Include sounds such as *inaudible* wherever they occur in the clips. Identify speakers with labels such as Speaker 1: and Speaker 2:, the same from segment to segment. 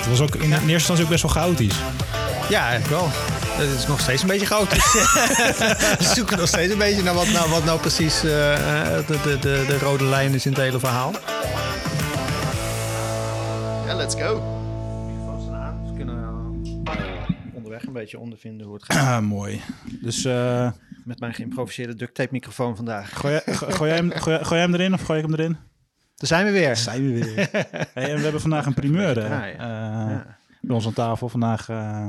Speaker 1: Het was ook in eerste instantie ook best wel chaotisch.
Speaker 2: Ja, eigenlijk wel. Het is nog steeds een beetje chaotisch. *laughs* we zoeken nog steeds een beetje naar wat nou, wat nou precies eh, eh, de, de, de, de rode lijn is in het hele verhaal.
Speaker 3: Ja, let's go.
Speaker 2: Aan. We kunnen onderweg een beetje ondervinden hoe het gaat.
Speaker 1: Ah, mooi. Dus eh,
Speaker 2: Met mijn geïmproviseerde duct tape microfoon vandaag.
Speaker 1: gooi, jij- go- gooi, jij hem, gooi, gooi jij hem erin of gooi ik hem erin?
Speaker 2: Daar zijn we weer.
Speaker 1: Zijn we weer. *laughs* Hey, en we hebben vandaag een primeur.
Speaker 2: Ja.
Speaker 1: Eh,
Speaker 2: Ja.
Speaker 1: bij ons aan tafel. Vandaag eh,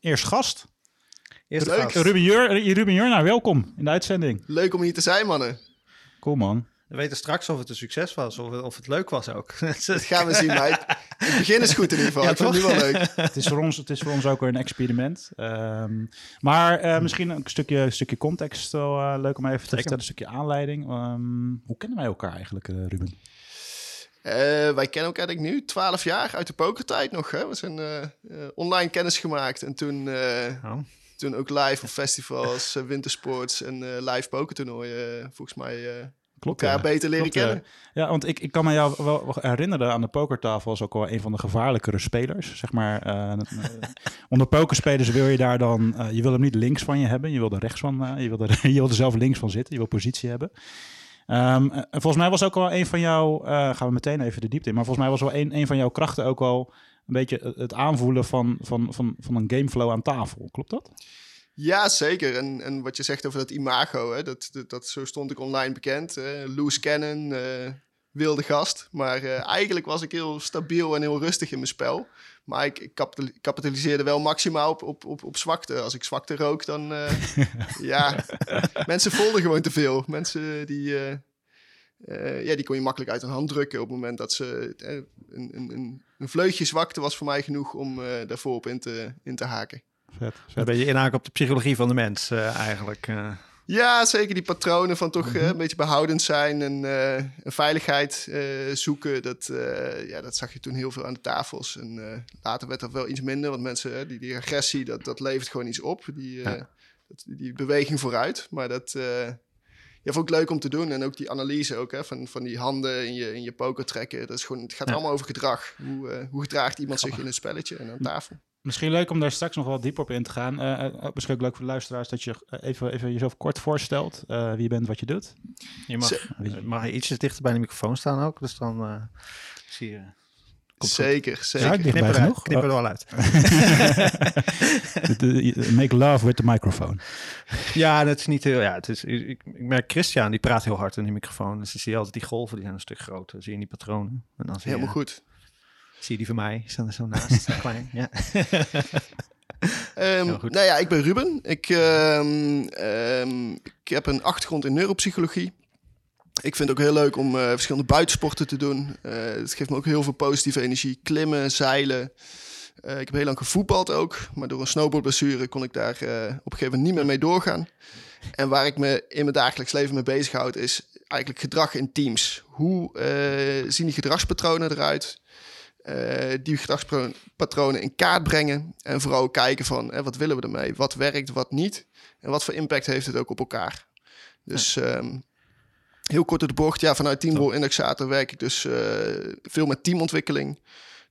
Speaker 1: eerst gast.
Speaker 2: Eerst
Speaker 3: Leuk.
Speaker 2: gast.
Speaker 1: Ruben, Jur, Ruben Jurna, welkom in de uitzending.
Speaker 3: Leuk om hier te zijn, mannen.
Speaker 1: Cool man.
Speaker 2: We weten straks of het een succes was of, of het leuk was ook. *laughs*
Speaker 3: Dat gaan we zien, meid. Het begin is goed in ieder geval.
Speaker 2: Ja,
Speaker 3: ik vind het nu wel leuk. *laughs*
Speaker 1: het, is voor ons, het is voor ons ook weer een experiment. Ehm, maar eh, misschien een stukje, een stukje context wel eh, leuk om even te vertellen. Een stukje aanleiding. Ehm, hoe kennen wij elkaar eigenlijk, eh, Ruben?
Speaker 3: Eh, wij kennen elkaar denk ik nu 12 jaar uit de pokertijd nog. Hè? We zijn eh, eh, online kennis gemaakt en toen,
Speaker 2: Oh.
Speaker 3: toen ook live op festivals, wintersports en live pokertoernooien. volgens mij
Speaker 1: Klopt,
Speaker 3: elkaar
Speaker 1: ja.
Speaker 3: beter leren
Speaker 1: Klopt,
Speaker 3: kennen.
Speaker 1: Ja, want ik, ik kan me jou wel herinneren aan de pokertafel als ook wel een van de gevaarlijkere spelers. Zeg maar, eh, *laughs* onder pokerspelers wil je daar dan, je wil hem niet links van je hebben, je wil er rechts van, je, wil er, *laughs* je wil er zelf links van zitten, je wil positie hebben. En volgens mij was ook wel een van jouw, eh, gaan we meteen even de diepte in, maar volgens mij was wel een, een van jouw krachten ook wel een beetje het- aanvoelen van, van, van, van een gameflow aan tafel. Klopt dat?
Speaker 3: Ja, zeker. En, en wat je zegt over dat imago, hè, dat, dat, zo stond ik online bekend. eh loose cannon, eh, wilde gast. Maar eigenlijk was ik heel stabiel en heel rustig in mijn spel. Maar ik, ik kapital- kapitaliseerde wel maximaal op, op, op, op zwakte. Als ik zwakte rook, dan... eh, *laughs* ja, mensen volden gewoon te veel. Mensen die... eh, eh, ja, die kon je makkelijk uit hun hand drukken op het moment dat ze... eh, een, een, een, een vleugje zwakte was voor mij genoeg om eh daarvoor op in te, in te haken.
Speaker 1: Vet,
Speaker 2: Een beetje inhaken op de psychologie van de mens eh, eigenlijk. Eh.
Speaker 3: Ja, zeker die patronen van toch eh,
Speaker 1: Mhm.
Speaker 3: een beetje behoudend zijn en eh, een veiligheid eh, zoeken. Dat, eh, ja, dat zag je toen heel veel aan de tafels. En eh, later werd dat wel iets minder, want mensen, die, die agressie, dat, dat levert gewoon iets op. Die, eh,
Speaker 2: Ja.
Speaker 3: dat, die beweging vooruit. Maar dat eh ja, vond ik leuk om te doen. En ook die analyse ook, hè, van, van die handen in je, in je poker trekken. Dat is gewoon, het gaat
Speaker 2: Ja.
Speaker 3: allemaal over gedrag. Hoe, eh, hoe gedraagt iemand zich in een spelletje en aan tafel?
Speaker 1: Misschien leuk om daar straks nog wat dieper op in te gaan. Ook misschien ook leuk voor de luisteraars dat je even, even jezelf kort voorstelt. eh, wie je bent, wat je doet.
Speaker 2: Je mag, mag je ietsjes dichter bij de microfoon staan ook. Dus dan eh, zie je... Komt goed.
Speaker 3: Zeker, zeker.
Speaker 1: Ja,
Speaker 2: Knip eruit,
Speaker 1: genoeg?
Speaker 2: knip er wel uit. *laughs* *laughs*
Speaker 1: Make love with the microphone.
Speaker 2: Ja, dat is niet heel... Ja, het is, ik, ik merk Christian, die praat heel hard in die microfoon. Dus dan zie je altijd die golven, die zijn een stuk groter. Zie je die patronen. En dan zie je,
Speaker 3: Helemaal goed.
Speaker 2: Zie je die van mij, staan er zo naast, zo *laughs* klein. Ja.
Speaker 3: Ehm, nou ja, ik ben Ruben. Ik, ehm, ehm, ik heb een achtergrond in neuropsychologie. Ik vind het ook heel leuk om eh, verschillende buitensporten te doen. Eh, het geeft me ook heel veel positieve energie. Klimmen, zeilen. Eh, ik heb heel lang gevoetbald ook. Maar door een snowboardblessure kon ik daar eh, op een gegeven moment niet meer mee doorgaan. En waar ik me in mijn dagelijks leven mee bezighoud is eigenlijk gedrag in teams. Hoe eh, zien die gedragspatronen eruit? Eh, die gedragspatronen in kaart brengen. En vooral kijken van hè, wat willen we ermee? Wat werkt, wat niet? En wat voor impact heeft het ook op elkaar? Dus ehm, heel kort door de bocht. Ja, vanuit Teamrol Indexator werk ik dus eh, veel met teamontwikkeling.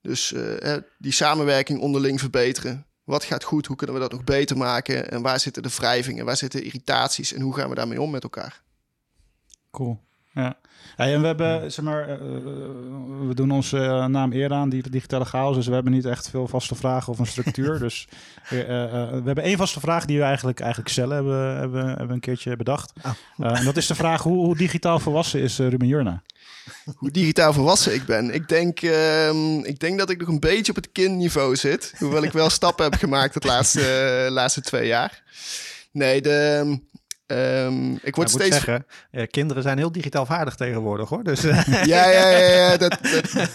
Speaker 3: Dus eh, die samenwerking onderling verbeteren. Wat gaat goed? Hoe kunnen we dat nog beter maken? En waar zitten de wrijvingen? Waar zitten irritaties? En hoe gaan we daarmee om met elkaar?
Speaker 1: Cool. Ja. Hey, en we hebben, zeg maar, eh, we doen onze eh, naam eer aan, die digitale chaos. Dus we hebben niet echt veel vaste vragen of een structuur. *laughs* dus eh, eh, eh, we hebben één vaste vraag die we eigenlijk, eigenlijk zelf hebben, hebben, hebben een keertje bedacht.
Speaker 2: Oh.
Speaker 1: Eh, en dat is de vraag, hoe, hoe digitaal volwassen is eh, Ruben Jurna?
Speaker 3: Hoe digitaal volwassen ik ben. Ik denk, ehm, ik denk dat ik nog een beetje op het kindniveau zit. Hoewel ik wel stappen heb gemaakt het laatste, eh, laatste twee jaar. Nee, de, ehm, ik word
Speaker 2: Ik moet
Speaker 3: steeds...
Speaker 2: zeggen, eh, kinderen zijn heel digitaal vaardig tegenwoordig hoor. Dus eh,
Speaker 3: Ja, ja, ja, ja dat, dat,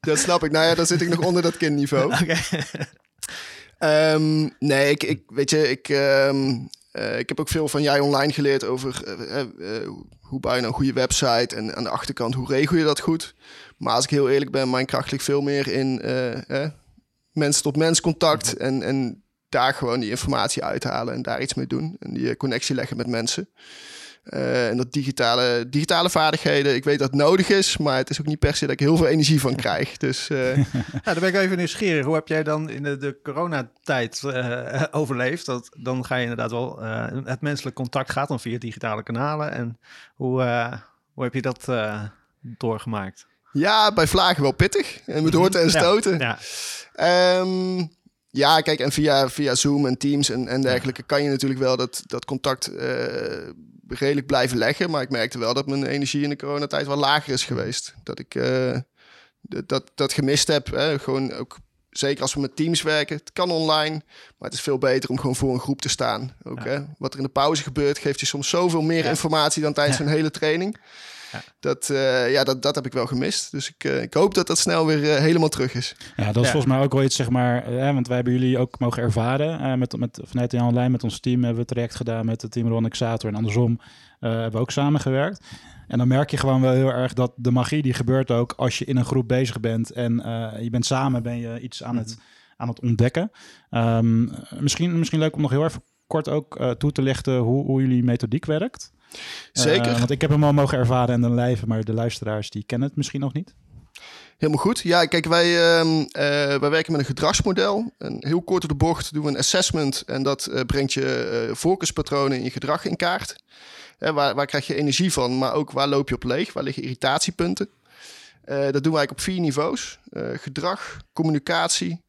Speaker 3: dat snap ik. Nou ja, dan zit ik nog onder dat kindniveau. *laughs* Ehm, nee, ik, ik, weet je, ik, ehm, eh, ik heb ook veel van jij online geleerd over eh, eh, hoe bouw je nou een goede website en aan de achterkant hoe regel je dat goed. Maar als ik heel eerlijk ben, mijn kracht ligt veel meer in mens tot mens contact en, en daar gewoon die informatie uithalen en daar iets mee doen en die connectie leggen met mensen. Uh, en dat digitale, digitale vaardigheden, ik weet dat het nodig is, maar het is ook niet per se dat ik heel veel energie van krijg. Dus, uh...
Speaker 2: ja, *laughs* dan ben ik even nieuwsgierig. Hoe heb jij dan in de, de coronatijd uh, overleefd? Dat, dan ga je inderdaad wel, het menselijk contact gaat dan via digitale kanalen. En hoe, hoe heb je dat doorgemaakt?
Speaker 3: Ja, bij vlagen wel pittig. En met hoorten en *laughs* stoten. Ja, ja. Um, ja, kijk, en via, via Zoom en Teams en, en dergelijke kan je natuurlijk wel dat, dat contact redelijk blijven leggen. Maar ik merkte wel dat mijn energie in de coronatijd wel lager is geweest. Dat ik uh, dat, dat gemist heb. Hè. Gewoon ook, zeker als we met teams werken. Het kan online, maar het is veel beter om gewoon voor een groep te staan. Ook, hè. Wat er in de pauze gebeurt, geeft je soms zoveel meer informatie dan tijdens een hele training. Ja. Dat, uh, ja, dat, dat heb ik wel gemist. Dus ik, uh, ik hoop dat dat snel weer uh, helemaal terug is.
Speaker 1: Ja, dat is volgens mij ook wel iets, zeg maar... want wij hebben jullie ook mogen ervaren. met, met, vanuit Jan Lijn met ons team hebben we het traject gedaan met het team Ron Exator. En andersom hebben we ook samengewerkt. En dan merk je gewoon wel heel erg dat de magie die gebeurt ook als je in een groep bezig bent. En je bent samen, ben je iets aan, het, mhm. aan het ontdekken. Um, misschien, misschien leuk om nog heel even kort ook toe te lichten hoe, hoe jullie methodiek werkt.
Speaker 3: Zeker.
Speaker 1: Uh, want ik heb hem al mogen ervaren en de lijve, maar de luisteraars die kennen het misschien nog niet.
Speaker 3: Helemaal goed. Ja, kijk, wij, uh, wij werken met een gedragsmodel. En heel kort op de bocht doen we een assessment. En dat uh, brengt je voorkeurspatronen in je gedrag in kaart. waar, waar krijg je energie van, maar ook waar loop je op leeg? Waar liggen irritatiepunten? dat doen we eigenlijk op vier niveaus. gedrag, communicatie,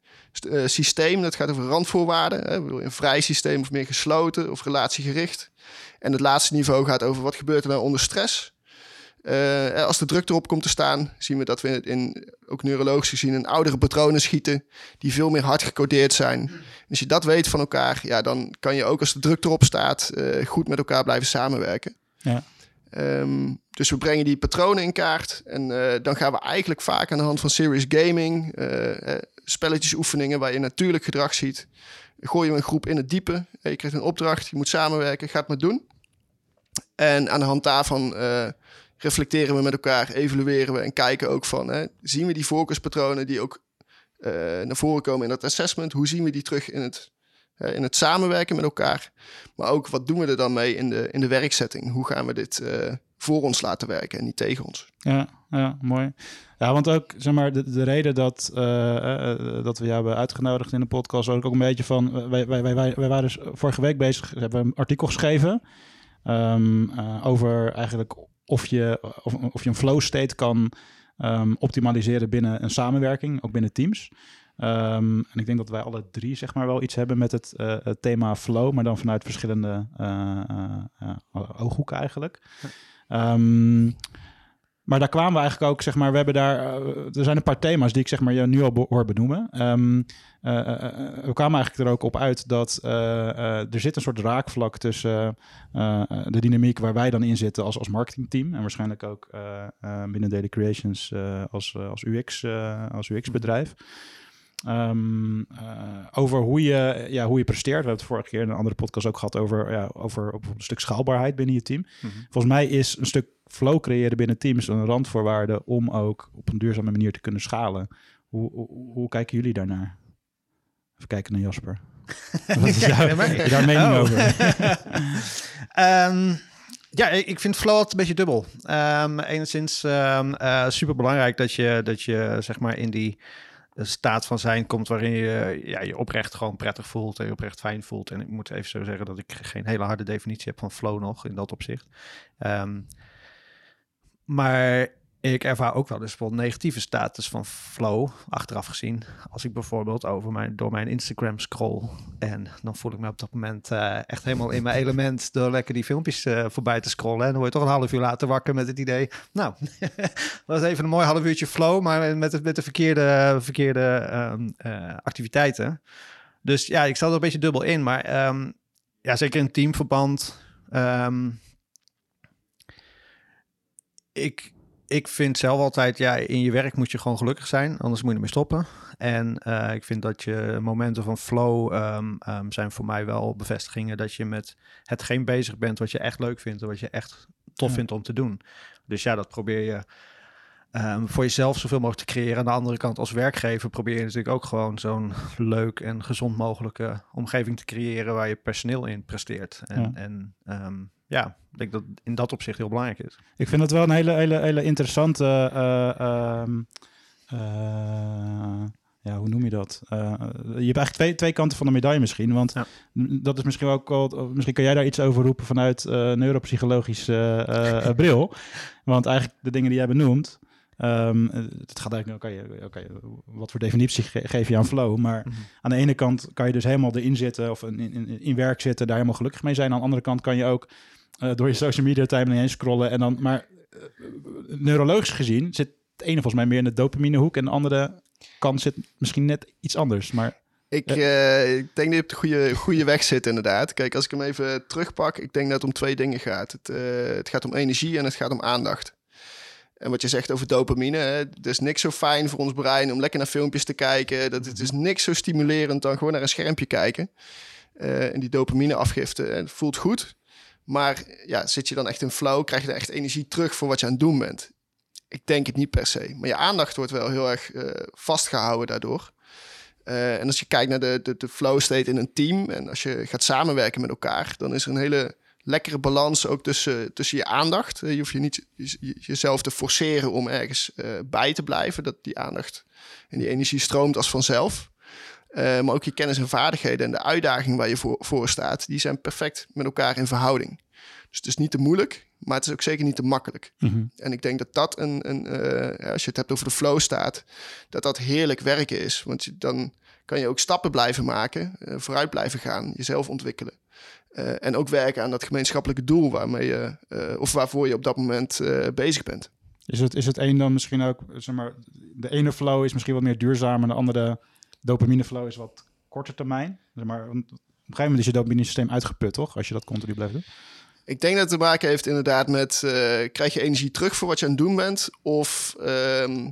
Speaker 3: systeem. Dat gaat over randvoorwaarden. Hè? Een vrij systeem of meer gesloten of relatiegericht. En het laatste niveau gaat over wat gebeurt er nou onder stress. Uh, als de druk erop komt te staan, zien we dat we in, ook neurologisch gezien in oudere patronen schieten die veel meer hard gecodeerd zijn. als je dat weet van elkaar, ja, dan kan je ook als de druk erop staat uh, goed met elkaar blijven samenwerken. Ja. Um, dus we brengen die patronen in kaart en uh, dan gaan we eigenlijk vaak aan de hand van serious gaming, spelletjes oefeningen waar je natuurlijk gedrag ziet, gooi je een groep in het diepe. Je krijgt een opdracht, je moet samenwerken, gaat maar doen. En aan de hand daarvan uh, reflecteren we met elkaar, evalueren we en kijken ook van, hè, zien we die focuspatronen die ook uh, naar voren komen in dat assessment? Hoe zien we die terug in het, in het samenwerken met elkaar? Maar ook wat doen we er dan mee in de, in de werkzetting? Hoe gaan we dit voor ons laten werken en niet tegen ons?
Speaker 1: Ja, ja mooi. Ja, want ook zeg maar, de, de reden dat, uh, dat we jou hebben uitgenodigd in de podcast, ook, ook een beetje van. Wij, wij, wij, wij waren dus vorige week bezig, hebben een artikel geschreven. Um, uh, over eigenlijk of je, of, of je een flow state kan um, optimaliseren binnen een samenwerking, ook binnen teams. Um, en ik denk dat wij alle drie zeg maar wel iets hebben met het, uh, het thema flow, maar dan vanuit verschillende ooghoeken eigenlijk. Um, maar daar kwamen we eigenlijk ook, zeg maar, we hebben daar, uh, er zijn een paar thema's die ik zeg maar je nu al hoor benoemen. Um, uh, we kwamen eigenlijk er ook op uit dat er zit een soort raakvlak tussen de dynamiek waar wij dan in zitten als, als marketingteam en waarschijnlijk ook binnen Daily Creations als, als UX, als UX-bedrijf. Um, uh, over hoe je, ja, hoe je presteert. We hebben het vorige keer in een andere podcast ook gehad over, ja, over een stuk schaalbaarheid binnen je team. Mm -hmm. Volgens mij is een stuk flow creëren binnen teams een randvoorwaarde om ook op een duurzame manier te kunnen schalen. Hoe, hoe, hoe kijken jullie daarnaar? Even kijken naar Jasper. *laughs* Wat is jou, daar mening oh. over?
Speaker 2: um, *laughs* ja, ik vind flow altijd een beetje dubbel. Um, enigszins um, uh, super belangrijk dat je, dat je zeg maar in die staat van zijn komt waarin je ja, je oprecht gewoon prettig voelt en je oprecht fijn voelt. En ik moet even zo zeggen dat ik geen hele harde definitie heb van flow nog in dat opzicht. Um, maar ik ervaar ook wel dus bijvoorbeeld negatieve status van flow, achteraf gezien. Als ik bijvoorbeeld over mijn, door mijn Instagram scroll en dan voel ik me op dat moment uh, echt helemaal in mijn *laughs* element door lekker die filmpjes uh, voorbij te scrollen. En dan word je toch een half uur later wakker met het idee, nou, *laughs* dat was even een mooi half uurtje flow, maar met, het, met de verkeerde, verkeerde um, uh, activiteiten. Dus ja, ik zat er een beetje dubbel in, maar um, ja, zeker in teamverband... Um, ik, ik vind zelf altijd, ja, in je werk moet je gewoon gelukkig zijn, anders moet je ermee stoppen. En eh, ik vind dat je momenten van flow ehm, zijn voor mij wel bevestigingen dat je met hetgeen bezig bent wat je echt leuk vindt en wat je echt tof
Speaker 1: Ja.
Speaker 2: vindt om te doen. Dus ja, dat probeer je ehm, voor jezelf zoveel mogelijk te creëren. Aan de andere kant, als werkgever probeer je natuurlijk ook gewoon zo'n leuk en gezond mogelijke omgeving te creëren waar je personeel in presteert. En
Speaker 1: Ja.
Speaker 2: en, ja ik denk dat in dat opzicht heel belangrijk is.
Speaker 1: Ik vind het wel een hele, hele, hele interessante. eh, ehm, eh, ja, hoe noem je dat? Eh, je hebt eigenlijk twee, twee kanten van de medaille misschien. Want
Speaker 2: Ja.
Speaker 1: dat is misschien ook wel. Misschien kan jij daar iets over roepen vanuit eh neuropsychologische eh, eh, bril. *laughs* Want eigenlijk de dingen die jij benoemt. eh, het gaat eigenlijk, oké, oké, wat voor definitie ge- geef je aan flow? Maar
Speaker 2: Mhm.
Speaker 1: aan de ene kant kan je dus helemaal erin zitten of in, in, in werk zitten, daar helemaal gelukkig mee zijn. Aan de andere kant kan je ook eh, door je social media timeline heen scrollen. En dan, maar eh, neurologisch gezien zit het ene volgens mij meer in de dopaminehoek en de andere kant zit misschien net iets anders. Maar
Speaker 3: Ik, eh, ik denk dat je op de goede, goede weg zit, inderdaad. Kijk, als ik hem even terugpak, ik denk dat het om twee dingen gaat. Het, het gaat om energie en het gaat om aandacht. En wat je zegt over dopamine, hè, het is niks zo fijn voor ons brein om lekker naar filmpjes te kijken. Dat, het is niks zo stimulerend dan gewoon naar een schermpje kijken. En die dopamine afgifte, het voelt goed. Maar ja, zit je dan echt in flow, krijg je dan echt energie terug voor wat je aan het doen bent? Ik denk het niet per se. Maar je aandacht wordt wel heel erg eh, vastgehouden daardoor. Eh, en als je kijkt naar de, de, de flow state in een team en als je gaat samenwerken met elkaar, dan is er een hele lekkere balans ook tussen, tussen je aandacht. Eh, je hoeft je niet je- je- jezelf te forceren om ergens bij te blijven. Dat die aandacht en die energie stroomt als vanzelf. Eh, maar ook je kennis en vaardigheden en de uitdaging waar je voor, voor staat, die zijn perfect met elkaar in verhouding. Dus het is niet te moeilijk, maar het is ook zeker niet te makkelijk. En ik denk dat dat een, een eh, als je het hebt over de flow staat, dat dat heerlijk werken is. Want je, dan kan je ook stappen blijven maken, eh, vooruit blijven gaan, jezelf ontwikkelen. En ook werken aan dat gemeenschappelijke doel waarmee je, of waarvoor je op dat moment bezig bent.
Speaker 1: is het, is het een dan misschien ook, zeg maar, de ene flow is misschien wat meer duurzaam en de andere dopamine flow is wat korter termijn. Zeg maar, want op een gegeven moment is je dopamine systeem uitgeput, toch? Als je dat continu blijft doen.
Speaker 3: Ik denk dat het te maken heeft inderdaad met... eh, krijg je energie terug voor wat je aan het doen bent? Of, ehm,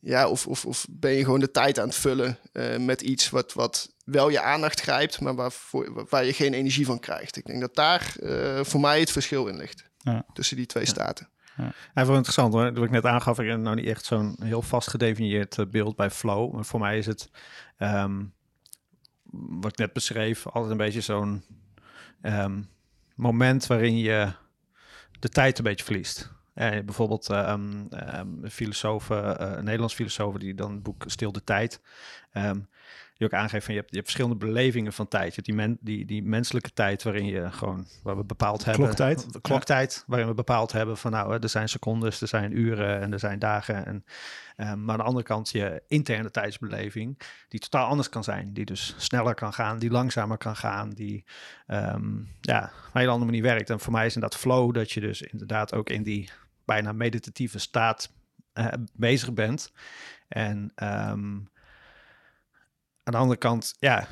Speaker 3: ja, of, of, of ben je gewoon de tijd aan het vullen eh, met iets wat, wat wel je aandacht grijpt... maar waarvoor, waar je geen energie van krijgt? Ik denk dat daar eh, voor mij het verschil in ligt.
Speaker 1: Ja.
Speaker 3: Tussen die twee staten.
Speaker 2: Hij wel interessant hoor. Wat ik net aangaf, ik heb nou niet echt zo'n heel vast gedefinieerd eh, beeld bij flow. Maar voor mij is het, ehm, wat ik net beschreef, altijd een beetje zo'n ehm, moment waarin je de tijd een beetje verliest. Eh, bijvoorbeeld ehm ehm, een filosoof, eh, een Nederlands filosoof, die dan het boek Stil de Tijd, ehm, die ook aangeeft van je hebt, je hebt verschillende belevingen van tijd. Je hebt die, men, die, die menselijke tijd waarin je gewoon, waar we bepaald hebben.
Speaker 1: Kloktijd.
Speaker 2: De kloktijd, waarin we bepaald hebben van nou, er zijn secondes, er zijn uren en er zijn dagen. En, ehm, maar aan de andere kant je interne tijdsbeleving, die totaal anders kan zijn. Die dus sneller kan gaan, die langzamer kan gaan, die ehm, ja, op een hele andere manier werkt. En voor mij is inderdaad flow dat je dus inderdaad ook in die bijna meditatieve staat eh, bezig bent. En ehm, aan de andere kant, ja,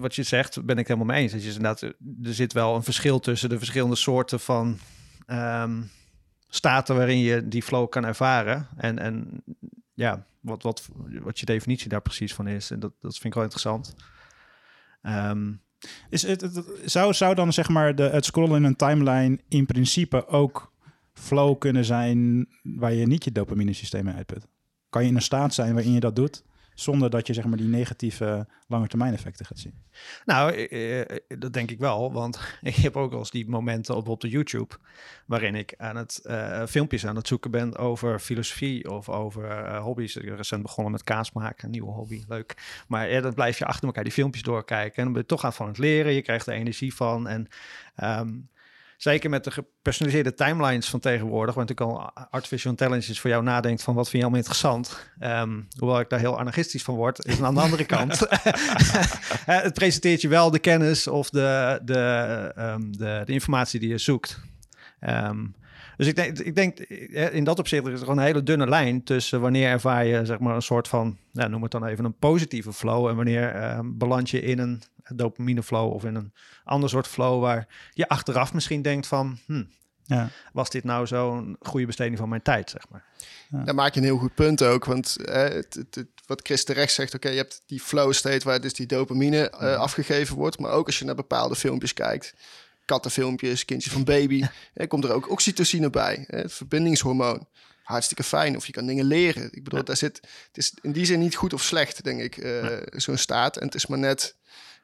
Speaker 2: wat je zegt, ben ik helemaal mee eens. Dat je inderdaad, er zit wel een verschil tussen de verschillende soorten van ehm, staten waarin je die flow kan ervaren. En, en ja, wat, wat, wat je definitie daar precies van is. En dat, dat vind ik wel interessant. Ehm,
Speaker 1: Is het, zou, zou dan zeg maar de, het scrollen in een timeline in principe ook flow kunnen zijn waar je niet je dopamine systeem uitput? Kan je in een staat zijn waarin je dat doet zonder dat je zeg maar die negatieve lange termijn effecten gaat zien?
Speaker 2: Nou, eh, eh, dat denk ik wel. Want *laughs* ik heb ook eens die momenten op, op de YouTube... waarin ik aan het eh, filmpjes aan het zoeken ben over filosofie... of over hobby's. Ik ben recent begonnen met kaas maken, een nieuwe hobby, leuk. Maar ja, dan blijf je achter elkaar die filmpjes doorkijken... en dan ben je toch aan van het leren, je krijgt er energie van. En ehm, zeker met de gepersonaliseerde timelines van tegenwoordig... want ik al artificial intelligence voor jou nadenkt van... wat vind je allemaal interessant? Ehm, hoewel ik daar heel anarchistisch van word, is aan de andere kant... *laughs* *laughs* Het presenteert je wel de kennis of de, de, ehm, de, de informatie die je zoekt. Ehm, dus ik denk, ik denk eh, in dat opzicht is er gewoon een hele dunne lijn tussen wanneer ervaar je zeg maar een soort van, ja, noem het dan even een positieve flow en wanneer ehm beland je in een dopamine flow of in een ander soort flow waar je achteraf misschien denkt van, hm,
Speaker 1: Ja.
Speaker 2: Was dit nou zo'n goede besteding van mijn tijd, zeg maar?
Speaker 3: Daar maak je een heel goed punt ook. Want eh, het, het, het- wat Chris terecht zegt, oké, je hebt die flow state waar dus die dopamine eh, afgegeven wordt. Maar ook als je naar bepaalde filmpjes kijkt, kattenfilmpjes, kindjes van baby, *laughs* eh, komt er ook oxytocine bij, het verbindingshormoon. Hartstikke fijn. Of je kan dingen leren. Ik bedoel, daar zit, het is in die zin niet goed of slecht, denk ik, eh, zo'n staat. En het is maar net,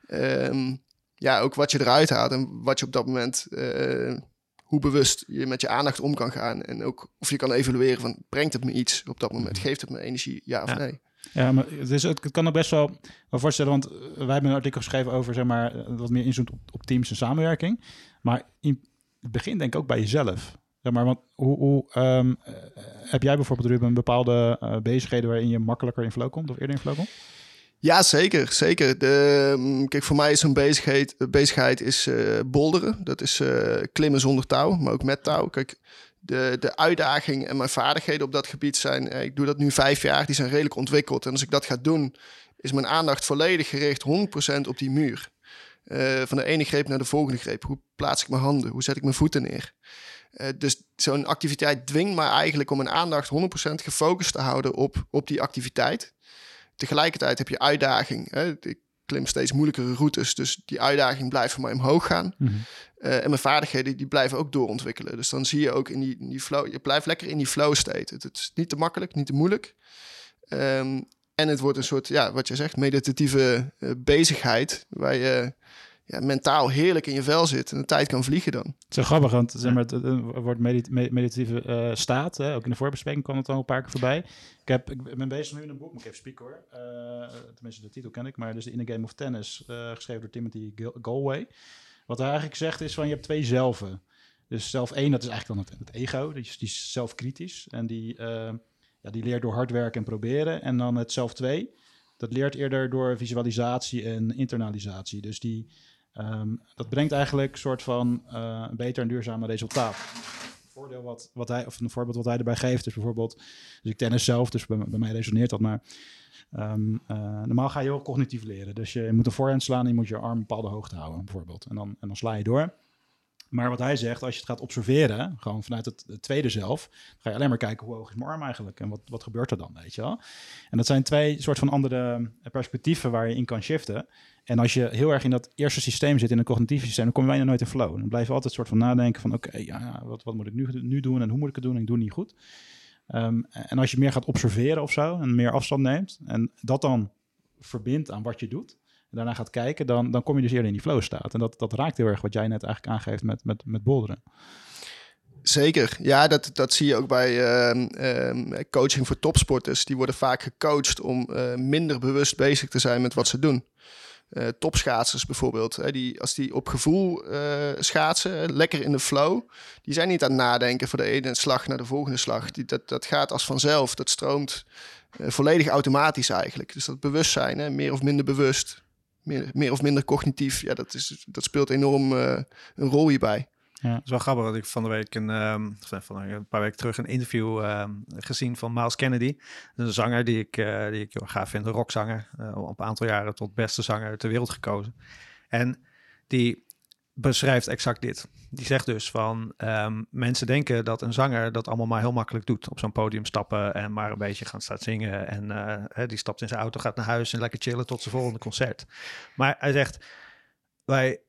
Speaker 3: ehm, ja, ook wat je eruit haalt en wat je op dat moment, eh, hoe bewust je met je aandacht om kan gaan. En ook of je kan evalueren van, brengt het me iets op dat moment? Geeft het me energie, ja of
Speaker 2: Ja.
Speaker 3: nee?
Speaker 1: Ja, maar het, het kan ook best wel, voorstellen, want eh, wij hebben een artikel geschreven over, zeg maar, eh, wat meer inzoomt op, op teams en samenwerking. Maar in het begin denk ik ook bij jezelf. Zeg maar, want hoe, hoe ehm, eh, heb jij bijvoorbeeld, Ruben, bepaalde eh, bezigheden waarin je makkelijker in flow komt of eerder in flow komt?
Speaker 3: Ja, zeker. zeker. De, mm, kijk, voor mij is zo'n bezigheid, bezigheid is bolderen. Dat is klimmen zonder touw, maar ook met touw. Kijk, de, de uitdaging en mijn vaardigheden op dat gebied zijn... eh, ik doe dat nu vijf jaar, die zijn redelijk ontwikkeld. En als ik dat ga doen, is mijn aandacht volledig gericht 100% op die muur. Eh, van de ene greep naar de volgende greep. Hoe plaats ik mijn handen? Hoe zet ik mijn voeten neer? Eh, dus zo'n activiteit dwingt mij eigenlijk om mijn aandacht 100% gefocust te houden op, op die activiteit. Tegelijkertijd heb je uitdaging. Hè? Klim steeds moeilijkere routes, dus die uitdaging blijft voor mij omhoog gaan. Eh, en mijn vaardigheden die blijven ook doorontwikkelen. Dus dan zie je ook in die, in die flow, je blijft lekker in die flow state. Het, het is niet te makkelijk, niet te moeilijk. Ehm, en het wordt een soort, ja, wat je zegt, meditatieve eh, bezigheid. Waar je ja, mentaal heerlijk in je vel zit en de tijd kan vliegen dan.
Speaker 1: Het is zo grappig, want zeg maar, het, wordt medit- me- meditatieve eh, staat. Hè? Ook in de voorbespreking kwam het al een paar keer voorbij. Ik, heb, ik ben bezig nu in een boek, moet ik even spieken hoor. Eh, tenminste, de titel ken ik. Maar dus In the Game of Tennis, eh, geschreven door Timothy Gal- Galway. Wat hij eigenlijk zegt is van, je hebt twee zelven. Dus zelf één, dat is eigenlijk dan het, het ego. Die is, die is zelfkritisch. En die, ja, die leert door hard werken en proberen. En dan het zelf twee. Dat leert eerder door visualisatie en internalisatie. Dus die... Ehm, dat brengt eigenlijk een soort van eh, een beter en duurzamer resultaat. Een voordeel wat, wat hij, of een voorbeeld wat hij erbij geeft is bijvoorbeeld, dus ik tennis zelf, dus bij, mij resoneert dat, maar ehm, eh, normaal ga je heel cognitief leren. Dus je moet een voorhand slaan en je moet je arm een bepaalde hoogte houden, bijvoorbeeld. En dan, en dan sla je door. Maar wat hij zegt, als je het gaat observeren, gewoon vanuit het, tweede zelf, ga je alleen maar kijken hoe hoog is mijn arm eigenlijk en wat, wat gebeurt er dan, weet je wel. En dat zijn twee soort van andere perspectieven waar je in kan shiften. En als je heel erg in dat eerste systeem zit, in een cognitief systeem, dan kom je bijna nooit in flow. Dan blijf je altijd soort van nadenken van, oké, ja, wat, wat moet ik nu, nu doen en hoe moet ik het doen en ik doe het niet goed. Ehm, en als je meer gaat observeren of zo en meer afstand neemt en dat dan verbindt aan wat je doet, daarna gaat kijken, dan, dan kom je dus eerder in die flow staat. En dat, dat raakt heel erg wat jij net eigenlijk aangeeft met, met, met bolderen.
Speaker 3: Zeker. Ja, dat, dat zie je ook bij ehm, ehm, coaching voor topsporters. Die worden vaak gecoacht om eh, minder bewust bezig te zijn met wat ze doen. Eh, topschaatsers bijvoorbeeld, hè, die, als die op gevoel eh, schaatsen, lekker in de flow, die zijn niet aan het nadenken voor de ene slag naar de volgende slag. Die, dat, dat gaat als vanzelf, dat stroomt volledig automatisch eigenlijk. Dus dat bewustzijn, hè, meer of minder bewust, meer, meer of minder cognitief, ja, dat, is, dat speelt enorm eh, een rol hierbij.
Speaker 2: Het is wel grappig dat ik van de week een, ehm, of van een paar weken terug een interview ehm, gezien van Miles Kennedy. Een zanger die ik, eh, die ik heel gaaf vind, een rockzanger. eh, op een aantal jaren tot beste zanger ter wereld gekozen. En die beschrijft exact dit. Die zegt dus van ehm, mensen denken dat een zanger dat allemaal maar heel makkelijk doet. Op zo'n podium stappen en maar een beetje gaan staan zingen. En eh, die stapt in zijn auto, gaat naar huis en lekker chillen tot zijn volgende concert. Maar hij zegt, wij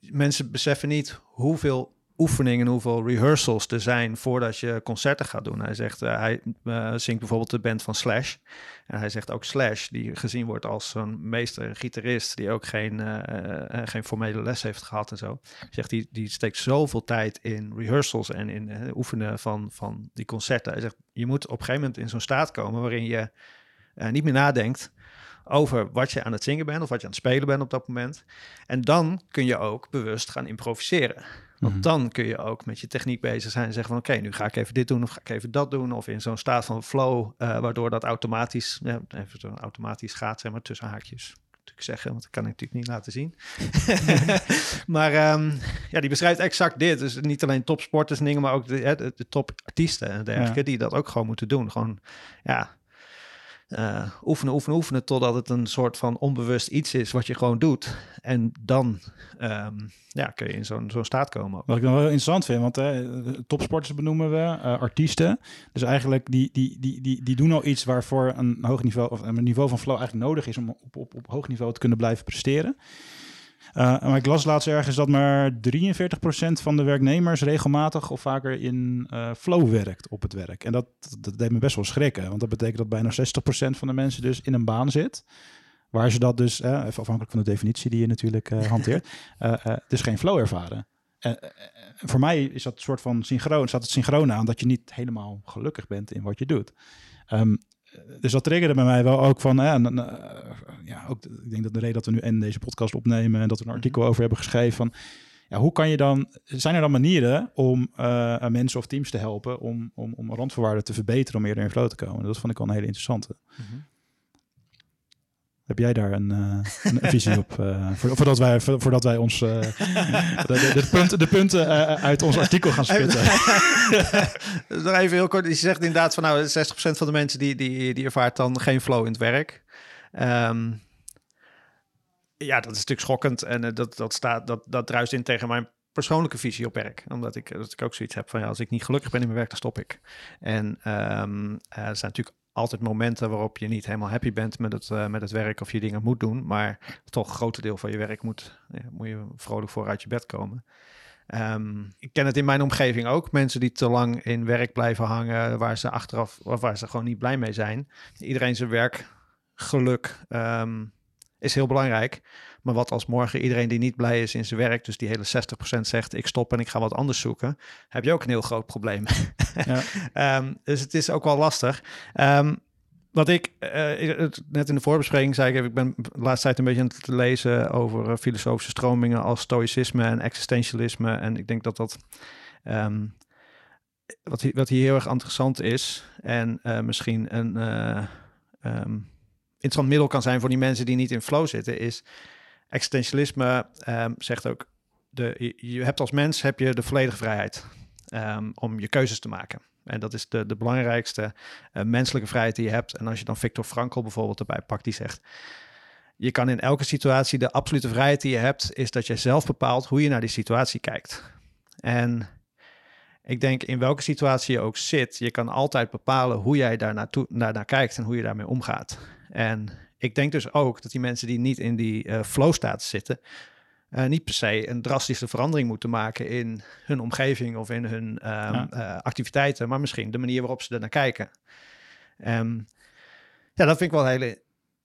Speaker 2: mensen beseffen niet hoeveel oefeningen, hoeveel rehearsals er zijn voordat je concerten gaat doen. Hij zegt, eh, hij eh, zingt bijvoorbeeld de band van Slash. En hij zegt ook Slash, die gezien wordt als een meester gitarist, die ook geen, eh, geen formele les heeft gehad en zo. Hij zegt, die, die steekt zoveel tijd in rehearsals en in oefenen van, van die concerten. Hij zegt, je moet op een gegeven moment in zo'n staat komen waarin je niet meer nadenkt over wat je aan het zingen bent of wat je aan het spelen bent op dat moment. En dan kun je ook bewust gaan improviseren. Want
Speaker 1: Mhm.
Speaker 2: dan kun je ook met je techniek bezig zijn en zeggen van oké, nu ga ik even dit doen of ga ik even dat doen. Of in zo'n staat van flow, eh, waardoor dat automatisch, ja, even zo automatisch gaat, zeg maar tussen haakjes. Natuurlijk zeggen, want dat kan ik natuurlijk niet laten zien. *laughs* *laughs* maar ehm, ja, die beschrijft exact dit. Dus niet alleen topsporters en dingen, maar ook de, de, de topartiesten en dergelijke, die dat ook gewoon moeten doen. Gewoon, ja, uh, oefenen, oefenen, oefenen, totdat het een soort van onbewust iets is wat je gewoon doet. En dan um, ja, kun je in zo'n staat komen.
Speaker 1: Wat ik dan wel interessant vind, want hè, topsporters benoemen we, uh, artiesten. Dus eigenlijk die, die, die, die, die doen al iets waarvoor een hoog niveau, of een niveau van flow eigenlijk nodig is om op, op, op hoog niveau te kunnen blijven presteren. Uh, maar ik las laatst ergens dat maar 43% van de werknemers regelmatig of vaker in uh, flow werkt op het werk. En dat, dat deed me best wel schrikken, want dat betekent dat bijna 60% van de mensen dus in een baan zit. Waar ze dat dus, uh, even afhankelijk van de definitie die je natuurlijk hanteert, *laughs* dus geen flow ervaren. voor mij is dat een soort van synchroon, staat het synchroon aan dat je niet helemaal gelukkig bent in wat je doet. Um, dus dat triggerde bij mij wel ook van, en, ja, ook, ik denk dat de reden dat we nu en deze podcast opnemen en dat we een mhm. artikel over hebben geschreven van, ja, hoe kan je dan, zijn er dan manieren om uh, mensen of teams te helpen om, om, om randvoorwaarden te verbeteren om eerder in flow te komen? Dat vond ik wel een hele interessante. Mm heb jij daar een, uh, een *laughs* visie op? Uh, voordat, wij, voordat wij ons uh, de, de, punten, de punten uit ons artikel gaan spitten.
Speaker 2: dus *laughs* nog even heel kort. Je zegt inderdaad van nou 60% van de mensen die, die, die ervaart dan geen flow in het werk. Um, ja, dat is natuurlijk schokkend. En dat, dat, staat, dat, dat druist in tegen mijn persoonlijke visie op werk. Omdat ik, dat ik ook zoiets heb van ja, als ik niet gelukkig ben in mijn werk, dan stop ik. En um, er zijn natuurlijk altijd momenten waarop je niet helemaal happy bent met het, uh, met het werk of je dingen moet doen. Maar toch een groot deel van je werk moet, ja, moet je vrolijk voor uit je bed komen. Um, ik ken het in mijn omgeving ook. Mensen die te lang in werk blijven hangen, waar ze achteraf, of waar ze gewoon niet blij mee zijn. Iedereen zijn werk, geluk um, is heel belangrijk. Maar wat als morgen iedereen die niet blij is in zijn werk, dus die hele 60% zegt ik stop en ik ga wat anders zoeken, heb je ook een heel groot probleem. Ja. um, *laughs* dus het is ook wel lastig. Um, wat ik uh, net in de voorbespreking zei, ik, ik ben de laatste tijd een beetje aan het lezen over uh, filosofische stromingen als stoïcisme en existentialisme. En ik denk dat dat um, wat, wat hier heel erg interessant is en uh, misschien een um, interessant middel kan zijn voor die mensen die niet in flow zitten, is existentialisme um, zegt ook, de, je hebt als mens heb je de volledige vrijheid um, om je keuzes te maken. En dat is de, de belangrijkste uh, menselijke vrijheid die je hebt. En als je dan Viktor Frankl bijvoorbeeld erbij pakt, die zegt, je kan in elke situatie, de absolute vrijheid die je hebt, is dat je zelf bepaalt hoe je naar die situatie kijkt. En ik denk in welke situatie je ook zit, je kan altijd bepalen hoe jij daar naartoe, naar, naar kijkt en hoe je daarmee omgaat. En ik denk dus ook dat die mensen die niet in die uh, flow staat zitten, uh, niet per se een drastische verandering moeten maken in hun omgeving of in hun um, ja. uh, activiteiten, maar misschien de manier waarop ze er naar kijken. Um, ja, dat vind ik wel een hele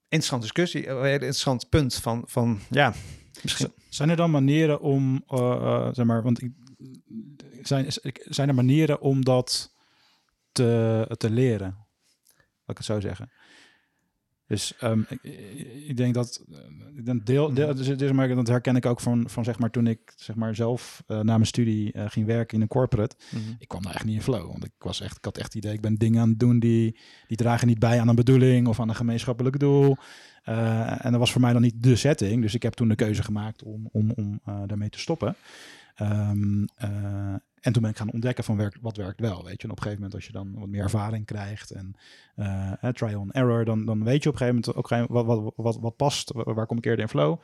Speaker 2: interessante discussie, een hele interessant punt van, van ja, misschien.
Speaker 1: Zijn er dan manieren om, zeg maar, want zijn, zijn er manieren om dat te, te leren? Laat ik het zo zeggen. Dus um, ik, ik, denk dat uh, deel, deel dus, dus, maar, dat herken ik ook van, van zeg maar toen ik zeg maar zelf uh, na mijn studie uh, ging werken in een corporate. Mm -hmm. Ik kwam daar echt niet in flow, want ik was echt, ik had echt het idee, ik ben dingen aan het doen die, die dragen niet bij aan een bedoeling of aan een gemeenschappelijk doel. en dat was voor mij dan niet de setting, dus ik heb toen de keuze gemaakt om, om, om daarmee te stoppen. Um, en toen ben ik gaan ontdekken van werk, wat werkt wel. Weet je, en op een gegeven moment als je dan wat meer ervaring krijgt en uh, trial and error, dan, dan weet je op een gegeven moment ook wat, wat, wat, wat past, waar kom ik eerder in flow.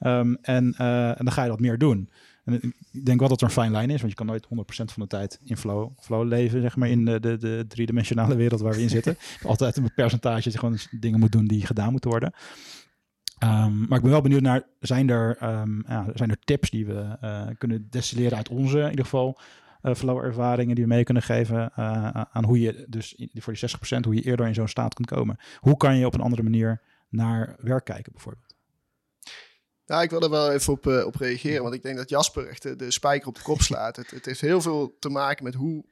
Speaker 1: Um, en, uh, en dan ga je dat meer doen. En ik denk wel dat er een fijn lijn is, want je kan nooit 100% van de tijd in flow, flow leven, zeg maar, in de, de, de driedimensionale wereld waar we in zitten. *laughs* Altijd een percentage dat je gewoon dingen moet doen die gedaan moeten worden. Um, maar ik ben wel benieuwd naar, zijn er, um, ja, zijn er tips die we uh, kunnen destilleren uit onze, in ieder geval, uh, flow ervaringen die we mee kunnen geven uh, aan hoe je dus voor die 60% hoe je eerder in zo'n staat kunt komen. Hoe kan je op een andere manier naar werk kijken bijvoorbeeld?
Speaker 3: Nou, ik wil er wel even op, op reageren, want ik denk dat Jasper echt de, spijker op de kop slaat. Het, het, heeft heel veel te maken met hoe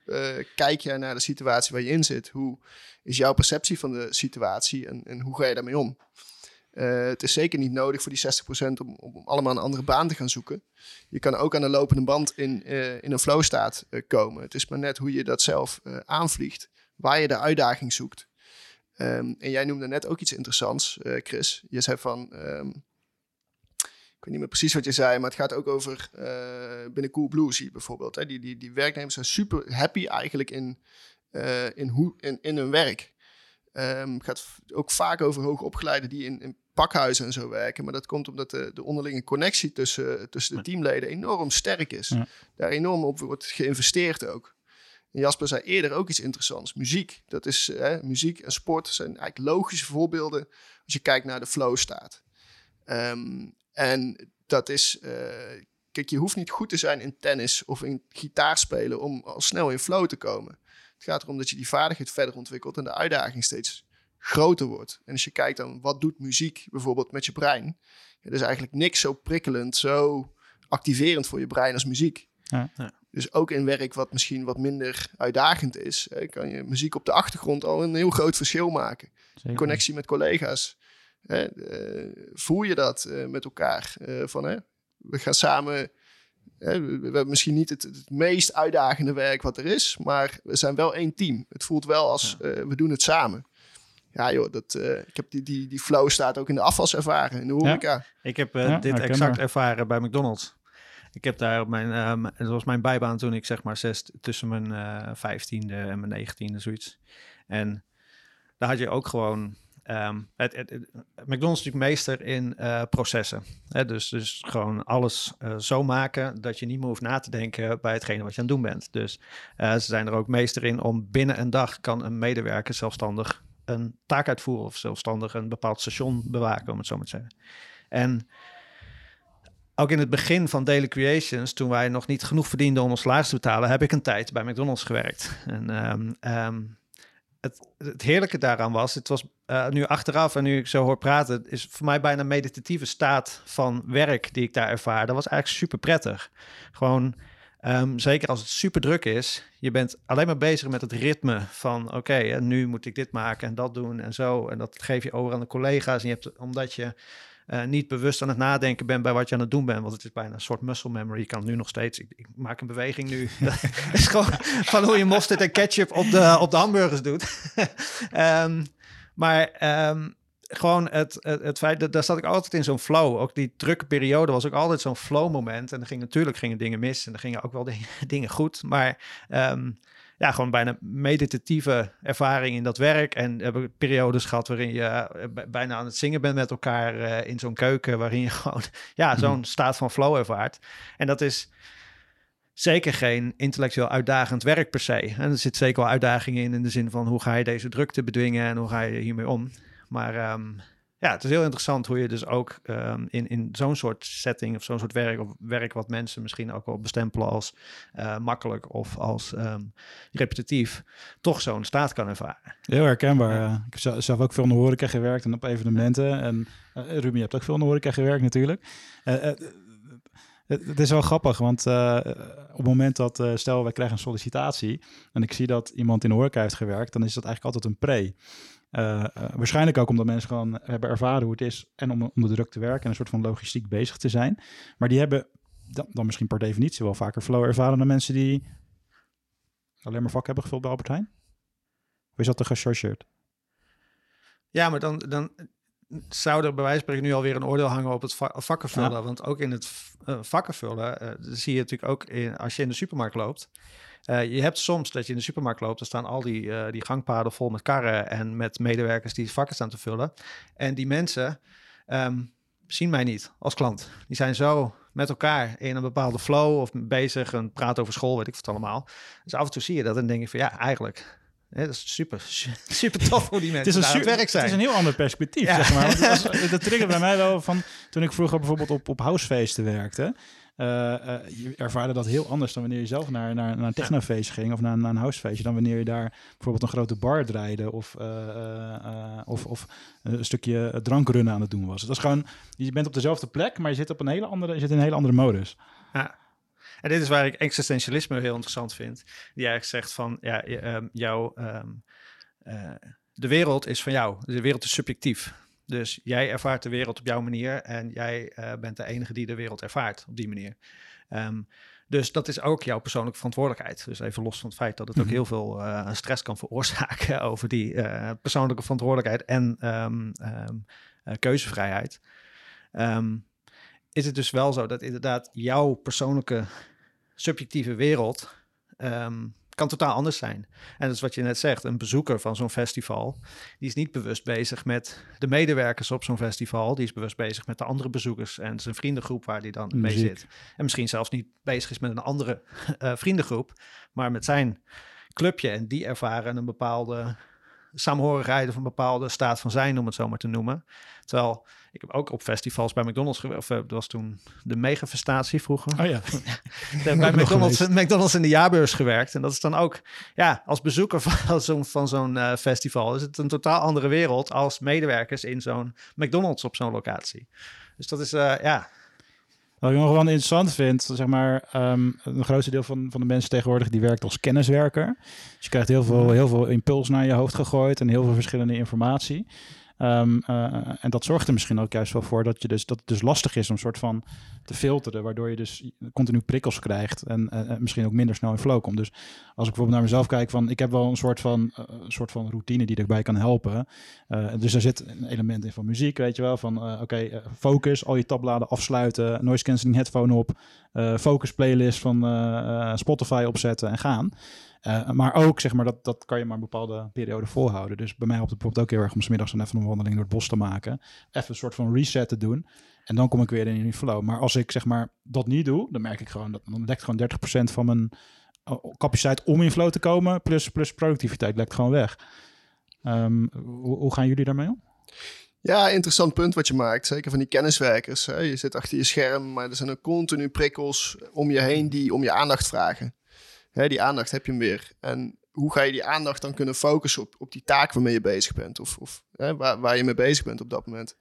Speaker 3: kijk jij naar de situatie waar je in zit. Hoe is jouw perceptie van de situatie en, en hoe ga je daarmee om? Uh, het is zeker niet nodig voor die 60% om, om allemaal een andere baan te gaan zoeken. Je kan ook aan de lopende band in, uh, in een flow staat uh, komen. Het is maar net hoe je dat zelf aanvliegt, waar je de uitdaging zoekt. Um, en jij noemde net ook iets interessants, Chris. Je zei van, um, ik weet niet meer precies wat je zei, maar het gaat ook over binnen Cool Bluesy bijvoorbeeld. Hè? Die, die, die werknemers zijn super happy eigenlijk in, in, hoe, in, in hun werk. Ehm, gaat ook vaak over hoogopgeleiden die in, in pakhuizen en zo werken. Maar dat komt omdat de, de onderlinge connectie tussen, tussen de teamleden enorm sterk is.
Speaker 1: Ja.
Speaker 3: Daar enorm op wordt geïnvesteerd ook. En Jasper zei eerder ook iets interessants. Muziek. Dat is, hè, muziek en sport zijn eigenlijk logische voorbeelden als je kijkt naar de flow staat. Ehm, en dat is, eh, kijk, je hoeft niet goed te zijn in tennis of in gitaarspelen om al snel in flow te komen. Het gaat erom dat je die vaardigheid verder ontwikkelt en de uitdaging steeds groter wordt. En als je kijkt dan wat doet muziek bijvoorbeeld met je brein, ja, er is eigenlijk niks zo prikkelend, zo activerend voor je brein als muziek.
Speaker 1: Ja.
Speaker 2: Ja.
Speaker 3: Dus ook in werk wat misschien wat minder uitdagend is, hè, kan je muziek op de achtergrond al een heel groot verschil maken
Speaker 1: Zeker.
Speaker 3: connectie met collega's. Hè, eh, voel je dat eh, met elkaar? Eh, van, hè, we gaan samen. We, hebben misschien niet het, het meest uitdagende werk wat er is, maar we zijn wel één team. Het voelt wel als eh, we doen het samen. Ja, joh, dat, eh, ik heb die, die, die flow staat ook in de afwas ervaren, in de horeca.
Speaker 2: Ik heb eh,
Speaker 1: Ja,
Speaker 2: dit exact ervaren bij McDonald's. Ik heb daar op mijn, ehm dat was mijn bijbaan toen ik zeg maar zes, tussen mijn eh vijftiende en mijn negentiende zoiets. En daar had je ook gewoon, het, het- McDonald's is natuurlijk meester in eh, processen. Hè? Dus, dus gewoon alles eh, zo maken dat je niet meer hoeft na te denken bij hetgene wat je aan het doen bent. Dus eh, ze zijn er ook meester in om binnen een dag kan een medewerker zelfstandig een taak uitvoeren of zelfstandig een bepaald station bewaken, om het zo maar te zeggen. En ook in het begin van Daily Creations, toen wij nog niet genoeg verdienden om ons salaris te betalen, heb ik een tijd bij McDonald's gewerkt. En ehm, ehm, het, het heerlijke daaraan was, het was eh, nu achteraf en nu ik zo hoor praten, is voor mij bijna een meditatieve staat van werk die ik daar ervaar. Dat was eigenlijk super prettig. Gewoon, ehm, zeker als het super druk is, je bent alleen maar bezig met het ritme van, oké, nu moet ik dit maken en dat doen en zo. En dat geef je over aan de collega's. En je hebt, omdat je eh, niet bewust aan het nadenken bent bij wat je aan het doen bent. Want het is bijna een soort muscle memory. Je kan het nu nog steeds. Ik, ik maak een beweging nu. *laughs* Dat is gewoon van hoe je mosterd en ketchup op de, op de hamburgers doet. *laughs* Ehm, maar ehm, gewoon het, het, het feit dat daar zat ik altijd in zo'n flow. Ook die drukke periode was ook altijd zo'n flow moment. En er ging natuurlijk gingen dingen mis en er gingen ook wel dingen, *laughs* dingen goed. Maar ehm, ja, gewoon bijna meditatieve ervaring in dat werk. En we hebben periodes gehad waarin je eh, bijna aan het zingen bent met elkaar eh, in zo'n keuken, waarin je *laughs* gewoon ja, zo'n staat van flow ervaart. En dat is zeker geen intellectueel uitdagend werk per se. En er zit zeker wel uitdagingen in, in de zin van hoe ga je deze drukte bedwingen en hoe ga je hiermee om. Maar ehm, ja, het is heel interessant hoe je dus ook ehm, in, in zo'n soort setting of zo'n soort werk, of werk wat mensen misschien ook wel bestempelen als eh, makkelijk of als ehm, repetitief, toch zo'n staat kan ervaren.
Speaker 1: Heel herkenbaar. ja. Ik heb zelf- ook veel in de horeca gewerkt en op evenementen. En eh Ruben, je hebt ook veel in de horeca gewerkt natuurlijk. Eh, eh, het, het is wel grappig, want eh, op het moment dat, eh, stel wij krijgen een sollicitatie en ik zie dat iemand in de horeca heeft gewerkt, dan is dat eigenlijk altijd een pre. Eh, eh, waarschijnlijk ook omdat mensen gewoon hebben ervaren hoe het is en om onder druk te werken en een soort van logistiek bezig te zijn. Maar die hebben dan, dan misschien per definitie wel vaker flow ervaren dan mensen die alleen maar vak hebben gevuld bij Albert Heijn. Of is dat te gechargeerd?
Speaker 2: Ja, maar dan, dan zou er bij wijze van spreken nu alweer een oordeel hangen op het va- vakkenvullen.
Speaker 1: Ja.
Speaker 2: Want ook in het eh, vakkenvullen zie je natuurlijk ook in, als je in de supermarkt loopt. Eh, je hebt soms dat je in de supermarkt loopt, er staan al die, eh, die gangpaden vol met karren en met medewerkers die vakken staan te vullen. En die mensen ehm, zien mij niet als klant. Die zijn zo met elkaar in een bepaalde flow of bezig en praten over school, weet ik wat allemaal. Dus af en toe zie je dat en denk je van ja, eigenlijk. dat is super, *laughs* super tof hoe die mensen het
Speaker 1: su-
Speaker 2: werk zijn.
Speaker 1: Het is een heel ander perspectief,
Speaker 2: Ja.
Speaker 1: zeg maar. Want was- *laughs* dat triggerde bij mij wel van toen ik vroeger bijvoorbeeld op, op housefeesten werkte. Eh, eh, je ervaarde dat heel anders dan wanneer je zelf naar, naar, naar een technofeest ging of naar, naar een housefeestje. Dan wanneer je daar bijvoorbeeld een grote bar draaide of, eh, of, of een stukje drankrunnen aan het doen was. Het was gewoon, je bent op dezelfde plek, maar je zit, op een hele andere, je zit in een hele andere modus.
Speaker 2: Ja. En dit is waar ik existentialisme heel interessant vind. Die eigenlijk zegt van, ja, ehm, jouw, ehm, eh, de wereld is van jou. De wereld is subjectief. Dus jij ervaart de wereld op jouw manier en jij eh, bent de enige die de wereld ervaart op die manier. Ehm, dus dat is ook jouw persoonlijke verantwoordelijkheid. Dus even los van het feit dat het ook
Speaker 1: Mhm.
Speaker 2: heel veel eh, stress kan veroorzaken *laughs* over die eh, persoonlijke verantwoordelijkheid en ehm, ehm, eh, keuzevrijheid. Is het dus wel zo dat inderdaad jouw persoonlijke subjectieve wereld kan totaal anders zijn. En dat is wat je net zegt, een bezoeker van zo'n festival, die is niet bewust bezig met de medewerkers op zo'n festival, die is bewust bezig met de andere bezoekers en zijn vriendengroep waar die dan mee zit. En misschien zelfs niet bezig is met een andere *laughs* eh, vriendengroep, maar met zijn clubje en die ervaren een bepaalde saamhorigheid of een bepaalde staat van zijn, om het zo maar te noemen. Terwijl ik heb ook op festivals bij McDonald's gewerkt, of eh, dat was toen de megafestatie vroeger.
Speaker 1: Oh ja. *laughs* *laughs*
Speaker 2: Ik heb bij McDonald's. McDonald's in de jaarbeurs gewerkt. En dat is dan ook, ja, als bezoeker *laughs* van zo'n, van zo'n eh, festival is het een totaal andere wereld als medewerkers in zo'n McDonald's op zo'n locatie. Dus dat is, eh, ja,
Speaker 1: Wat ik nog wel interessant vind, zeg maar, ehm een grootste deel van, van de mensen tegenwoordig die werkt als kenniswerker. Dus je krijgt heel veel, heel veel impuls naar je hoofd gegooid en heel veel verschillende informatie. Ehm, eh, en dat zorgt er misschien ook juist wel voor dat, je dus, dat het dus lastig is om soort van te filteren, waardoor je dus continu prikkels krijgt en eh, eh, misschien ook minder snel in flow komt. Dus als ik bijvoorbeeld naar mezelf kijk, van ik heb wel een soort van, een soort van routine die erbij kan helpen. Dus er zit een element in van muziek, weet je wel, van oké, focus, al je tabbladen afsluiten, noise cancelling headphone op, focus playlist van Spotify opzetten en gaan. Eh, maar ook, zeg maar, dat, dat kan je maar een bepaalde periode volhouden. Dus bij mij helpt het bijvoorbeeld ook heel erg om 's middags dan even een wandeling door het bos te maken. Even een soort van reset te doen. En dan kom ik weer in die flow. Maar als ik, zeg maar, dat niet doe, dan merk ik gewoon, dat dan lekt gewoon 30% van mijn eh, capaciteit om in flow te komen, plus, plus productiviteit lekt gewoon weg. Ehm, hoe, hoe gaan jullie daarmee om?
Speaker 3: Ja, interessant punt wat je maakt. Zeker van die kenniswerkers. Je zit achter je scherm, maar er zijn ook continu prikkels om je heen die om je aandacht vragen. Hè, die aandacht heb je weer. En hoe ga je die aandacht dan kunnen focussen op, op die taak waarmee je bezig bent? Of, of hè, waar, waar je mee bezig bent op dat moment.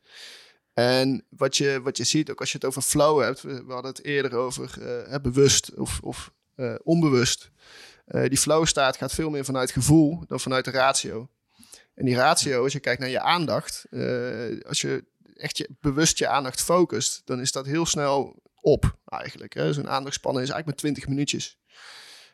Speaker 3: En wat je, wat je ziet, ook als je het over flow hebt, we, hadden het eerder over eh, bewust of, of eh, onbewust. Eh, die flow staat gaat veel meer vanuit gevoel dan vanuit de ratio. En die ratio, als je kijkt naar je aandacht, als je echt je, bewust je aandacht focust, dan is dat heel snel op eigenlijk. Zo'n aandachtspannen is eigenlijk maar 20 minuutjes.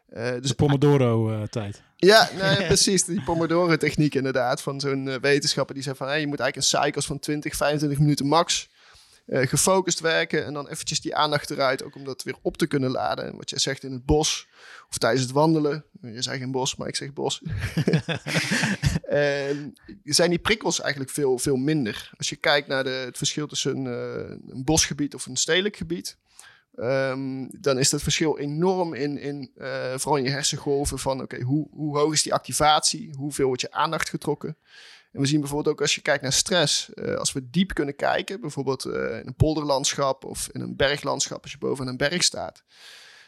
Speaker 3: Eh, dus
Speaker 1: De Pomodoro-tijd.
Speaker 3: ja, nee, *laughs* precies. Die Pomodoro-techniek inderdaad. Van zo'n eh, wetenschapper die zegt van... Hey, je moet eigenlijk een cycles van 20, 25 minuten max... eh, gefocust werken en dan eventjes die aandacht eruit. Ook om dat weer op te kunnen laden. En wat jij zegt in het bos of tijdens het wandelen. Je zegt geen bos, maar ik zeg bos. *laughs* en zijn die prikkels eigenlijk veel, veel minder. Als je kijkt naar de, het verschil tussen eh, een bosgebied of een stedelijk gebied... Ehm, dan is dat verschil enorm in, in eh, vooral in je hersengolven van oké, hoe, hoe hoog is die activatie? Hoeveel wordt je aandacht getrokken? En we zien bijvoorbeeld ook als je kijkt naar stress, eh, als we diep kunnen kijken, bijvoorbeeld eh, in een polderlandschap of in een berglandschap, als je boven een berg staat,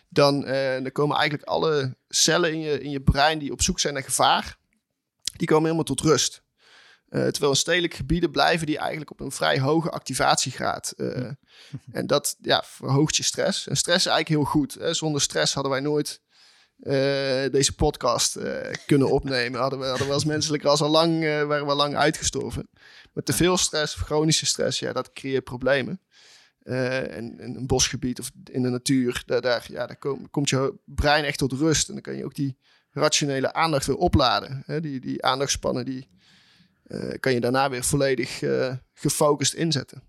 Speaker 3: dan, dan komen eigenlijk alle cellen in je, in je brein die op zoek zijn naar gevaar, die komen helemaal tot rust. Eh, terwijl in stedelijke gebieden blijven die eigenlijk op een vrij hoge activatiegraad. eh, en dat ja, verhoogt je stress. En stress is eigenlijk heel goed. Hè? Zonder stress hadden wij nooit eh, deze podcast kunnen opnemen. Hadden we, hadden we als menselijk ras al lang, waren we lang uitgestorven. Met te veel stress, of chronische stress, ja, dat creëert problemen. En in een bosgebied of in de natuur, daar, daar, ja, daar kom- komt je brein echt tot rust. En dan kan je ook die rationele aandacht weer opladen. Hè? Die, die aandachtspannen, die eh, kan je daarna weer volledig eh, gefocust inzetten.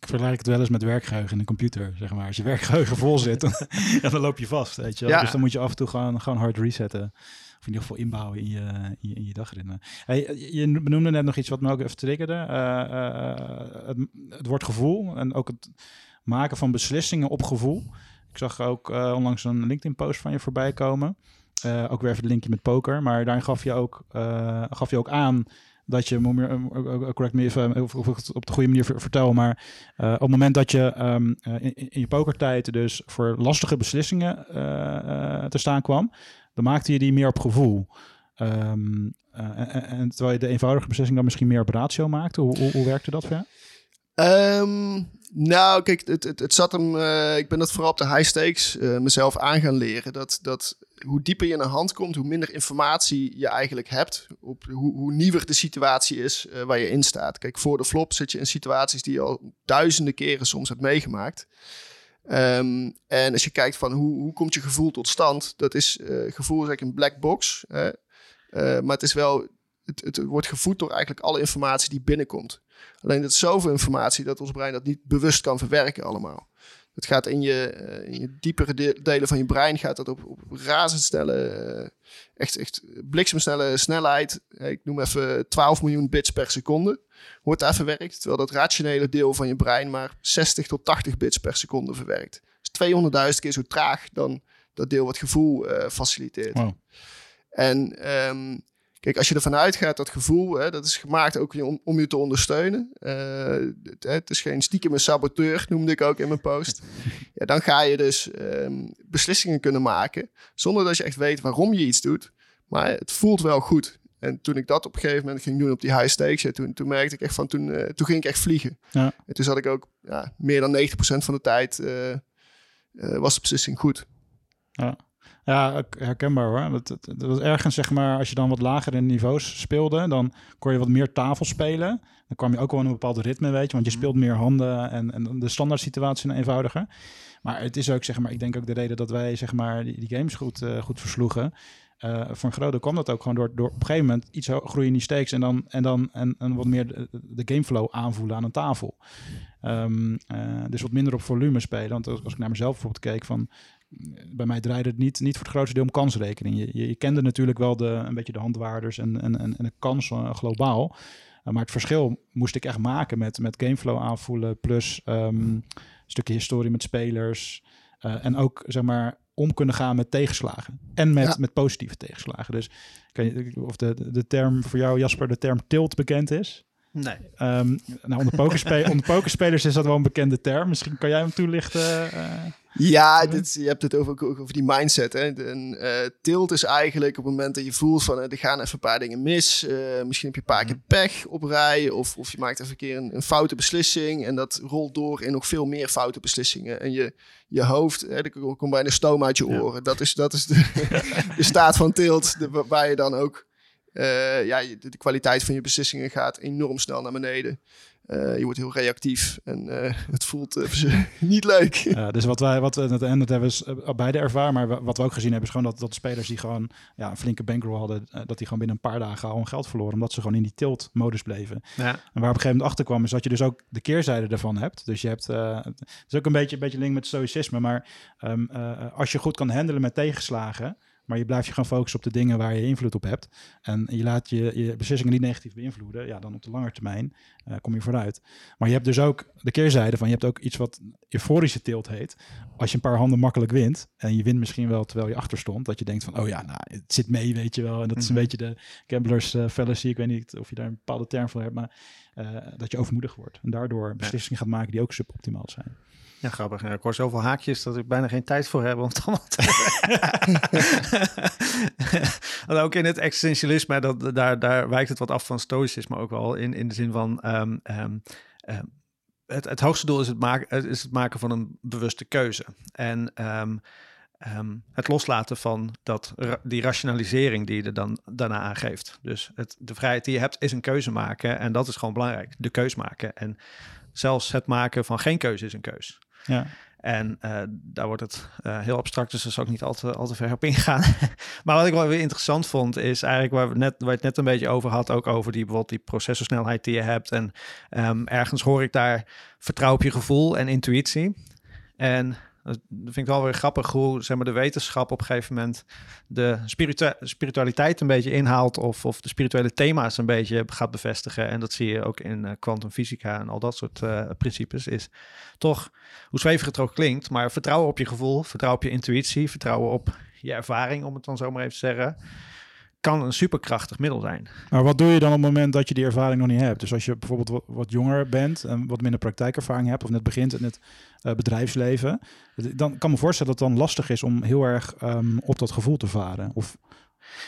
Speaker 1: Ik vergelijk het wel eens met werkgeheugen in een computer, zeg maar. Als je werkgeheugen vol zit, dan, *laughs* ja, dan loop je vast, weet je wel.
Speaker 3: Ja.
Speaker 1: Dus dan moet je af en toe gewoon, gewoon hard resetten. Of in ieder geval inbouwen in je, in je, in je dagritme. Hey, je benoemde net nog iets wat me ook even triggerde. Eh, eh, het, het woord gevoel en ook het maken van beslissingen op gevoel. Ik zag ook eh, onlangs een LinkedIn-post van je voorbij komen. Eh, ook weer even het linkje met poker. Maar daarin gaf je ook, eh, gaf je ook aan dat je, eh, eh, correct me even of, of op de goede manier ver- vertel, maar eh, op het moment dat je ehm, eh, in, in je pokertijd dus voor lastige beslissingen eh, eh, te staan kwam, dan maakte je die meer op gevoel. Ehm, eh, en, en terwijl je de eenvoudige beslissing dan misschien meer op ratio maakte. Hoe, hoe, hoe werkte dat voor
Speaker 3: Ehm, nou, kijk, het, het, zat hem. eh, ik ben dat vooral op de high stakes eh, mezelf aan gaan leren. Dat, dat hoe dieper je in een hand komt, hoe minder informatie je eigenlijk hebt. Op hoe, hoe nieuwer de situatie is eh, waar je in staat. Kijk, voor de flop zit je in situaties die je al duizenden keren soms hebt meegemaakt. Ehm, en als je kijkt van hoe, hoe komt je gevoel tot stand, dat is gevoel is eigenlijk een black box. maar het is wel, het, het wordt gevoed door eigenlijk alle informatie die binnenkomt. Alleen dat is zoveel informatie dat ons brein dat niet bewust kan verwerken allemaal. Het gaat in je, eh, in je diepere de- delen van je brein gaat dat op, op razendsnelle, eh, echt, echt bliksemsnelle snelheid. Eh, Ik noem even 12 miljoen bits per seconde. Wordt daar verwerkt. Terwijl dat rationele deel van je brein maar 60 tot 80 bits per seconde verwerkt. Dus 200.000 keer zo traag dan dat deel wat gevoel faciliteert.
Speaker 1: Wow.
Speaker 3: En ehm, kijk, als je ervan uitgaat dat gevoel, hè, dat is gemaakt ook om, om je te ondersteunen. Eh, het, het is geen stiekeme saboteur, noemde ik ook in mijn post. *laughs* Ja, dan ga je dus ehm, beslissingen kunnen maken zonder dat je echt weet waarom je iets doet. Maar het voelt wel goed. En toen ik dat op een gegeven moment ging doen op die high stakes, ja, toen, toen merkte ik echt van, toen, eh, toen ging ik echt vliegen.
Speaker 1: Ja.
Speaker 3: En toen zat ik ook ja, meer dan 90% van de tijd eh, was de beslissing goed.
Speaker 1: Ja, ik- herkenbaar hoor. Dat, dat, dat was ergens, zeg maar, als je dan wat lager in niveaus speelde, dan kon je wat meer tafel spelen. Dan kwam je ook wel in een bepaald ritme, weet je, want je speelt meer handen en, en de standaard situatie eenvoudiger. Maar het is ook, zeg maar, ik denk ook de reden dat wij, zeg maar, die, die games goed, eh, goed versloegen. Eh, voor een groot deel kwam dat ook gewoon door, door op een gegeven moment iets groeien in die stakes en dan, en dan en, en wat meer de, de gameflow aanvoelen aan een tafel. Ehm, eh, dus wat minder op volume spelen. Want als, als ik naar mezelf bijvoorbeeld keek van bij mij draaide het niet, niet voor het grootste deel om kansrekening. Je, je, je kende natuurlijk wel de, een beetje de handwaarders en, en, en, en de kans eh, globaal. Uh, maar het verschil moest ik echt maken met, met gameflow aanvoelen. Plus ehm, een stukje historie met spelers. Uh, en ook zeg maar om kunnen gaan met tegenslagen. En met, ja. met positieve tegenslagen. Dus kan je, of de, de term voor jou, Jasper, de term tilt bekend is.
Speaker 2: Nee.
Speaker 1: Um, nou, onder, pokerspe onder pokerspelers is dat wel een bekende term. Misschien kan jij hem toelichten. Uh,
Speaker 3: ja, dit, je hebt het over, over die mindset. Hè. En, uh, tilt is eigenlijk op het moment dat je voelt van... Uh, er gaan even een paar dingen mis. Uh, misschien heb je een paar keer pech op rij. Of, of je maakt even een keer een, een, foute beslissing. En dat rolt door in nog veel meer foute beslissingen. En je, je hoofd, hè, er komt bijna stoom uit je oren. Ja. Dat is, dat is de, *laughs* de staat van tilt. De, waar je dan ook... Uh, ja, de, de, kwaliteit van je beslissingen gaat enorm snel naar beneden. Uh, je wordt heel reactief en uh, *laughs* het voelt *laughs* niet leuk. *laughs*
Speaker 1: Ja, dus wat wij, wat we, en dat hebben we beide ervaren, maar wat we ook gezien hebben, is gewoon dat, dat de spelers die gewoon ja, een flinke bankroll hadden, dat die gewoon binnen een paar dagen al hun geld verloren, omdat ze gewoon in die tilt-modus bleven.
Speaker 2: Ja.
Speaker 1: En waar op een gegeven moment achter kwam, is dat je dus ook de keerzijde ervan hebt. Dus je hebt, het is ook een beetje, een beetje link met stoïcisme, maar um, als je goed kan handelen met tegenslagen, maar je blijft je gaan focussen op de dingen waar je invloed op hebt. En je laat je, je beslissingen niet negatief beïnvloeden. Ja, dan op de lange termijn uh, kom je vooruit. Maar je hebt dus ook de keerzijde van... je hebt ook iets wat euforische tilt heet. Als je een paar handen makkelijk wint... en je wint misschien wel terwijl je achter stond... dat je denkt van, oh ja, nou, het zit mee, weet je wel. En dat is een
Speaker 2: Mhm.
Speaker 1: beetje de gamblers uh, fallacy. Ik weet niet of je daar een bepaalde term voor hebt... maar uh, dat je overmoedig wordt. En daardoor beslissingen gaat maken die ook suboptimaal zijn.
Speaker 2: Ja, grappig. Ik hoor zoveel haakjes dat ik bijna geen tijd voor heb om het allemaal te... *laughs* ook in het existentialisme, dat, daar, daar wijkt het wat af van stoïcisme ook wel. In, in de zin van... Um, um, um, het, het hoogste doel is het, maken, is het maken van een bewuste keuze. En um, het loslaten van dat, die rationalisering die je er dan daarna aangeeft. Dus het, de vrijheid die je hebt is een keuze maken. En dat is gewoon belangrijk. De keus maken. En zelfs het maken van geen keuze is een keus.
Speaker 1: Ja.
Speaker 2: En uh, daar wordt het uh, heel abstract, dus daar zal ik niet al te, al te ver op ingaan. *laughs* maar wat ik wel weer interessant vond, is eigenlijk waar we, net, waar je het net een beetje over had, ook over die, bijvoorbeeld die processorsnelheid die je hebt. En um, ergens hoor ik daar vertrouw op je gevoel en intuïtie. En dat vind ik wel weer grappig hoe zeg maar, de wetenschap op een gegeven moment de spiritu spiritualiteit een beetje inhaalt of, of de spirituele thema's een beetje gaat bevestigen. En dat zie je ook in kwantumfysica uh, en al dat soort uh, principes. Is toch, hoe zweverig het ook klinkt, maar vertrouwen op je gevoel, vertrouwen op je intuïtie, vertrouwen op je ervaring, om het dan zo maar even te zeggen kan een superkrachtig middel zijn.
Speaker 1: Maar wat doe je dan op het moment dat je die ervaring nog niet hebt? Dus als je bijvoorbeeld wat, wat jonger bent en wat minder praktijkervaring hebt of net begint in het uh, bedrijfsleven, dan kan me voorstellen dat het dan lastig is om heel erg um, op dat gevoel te varen. Of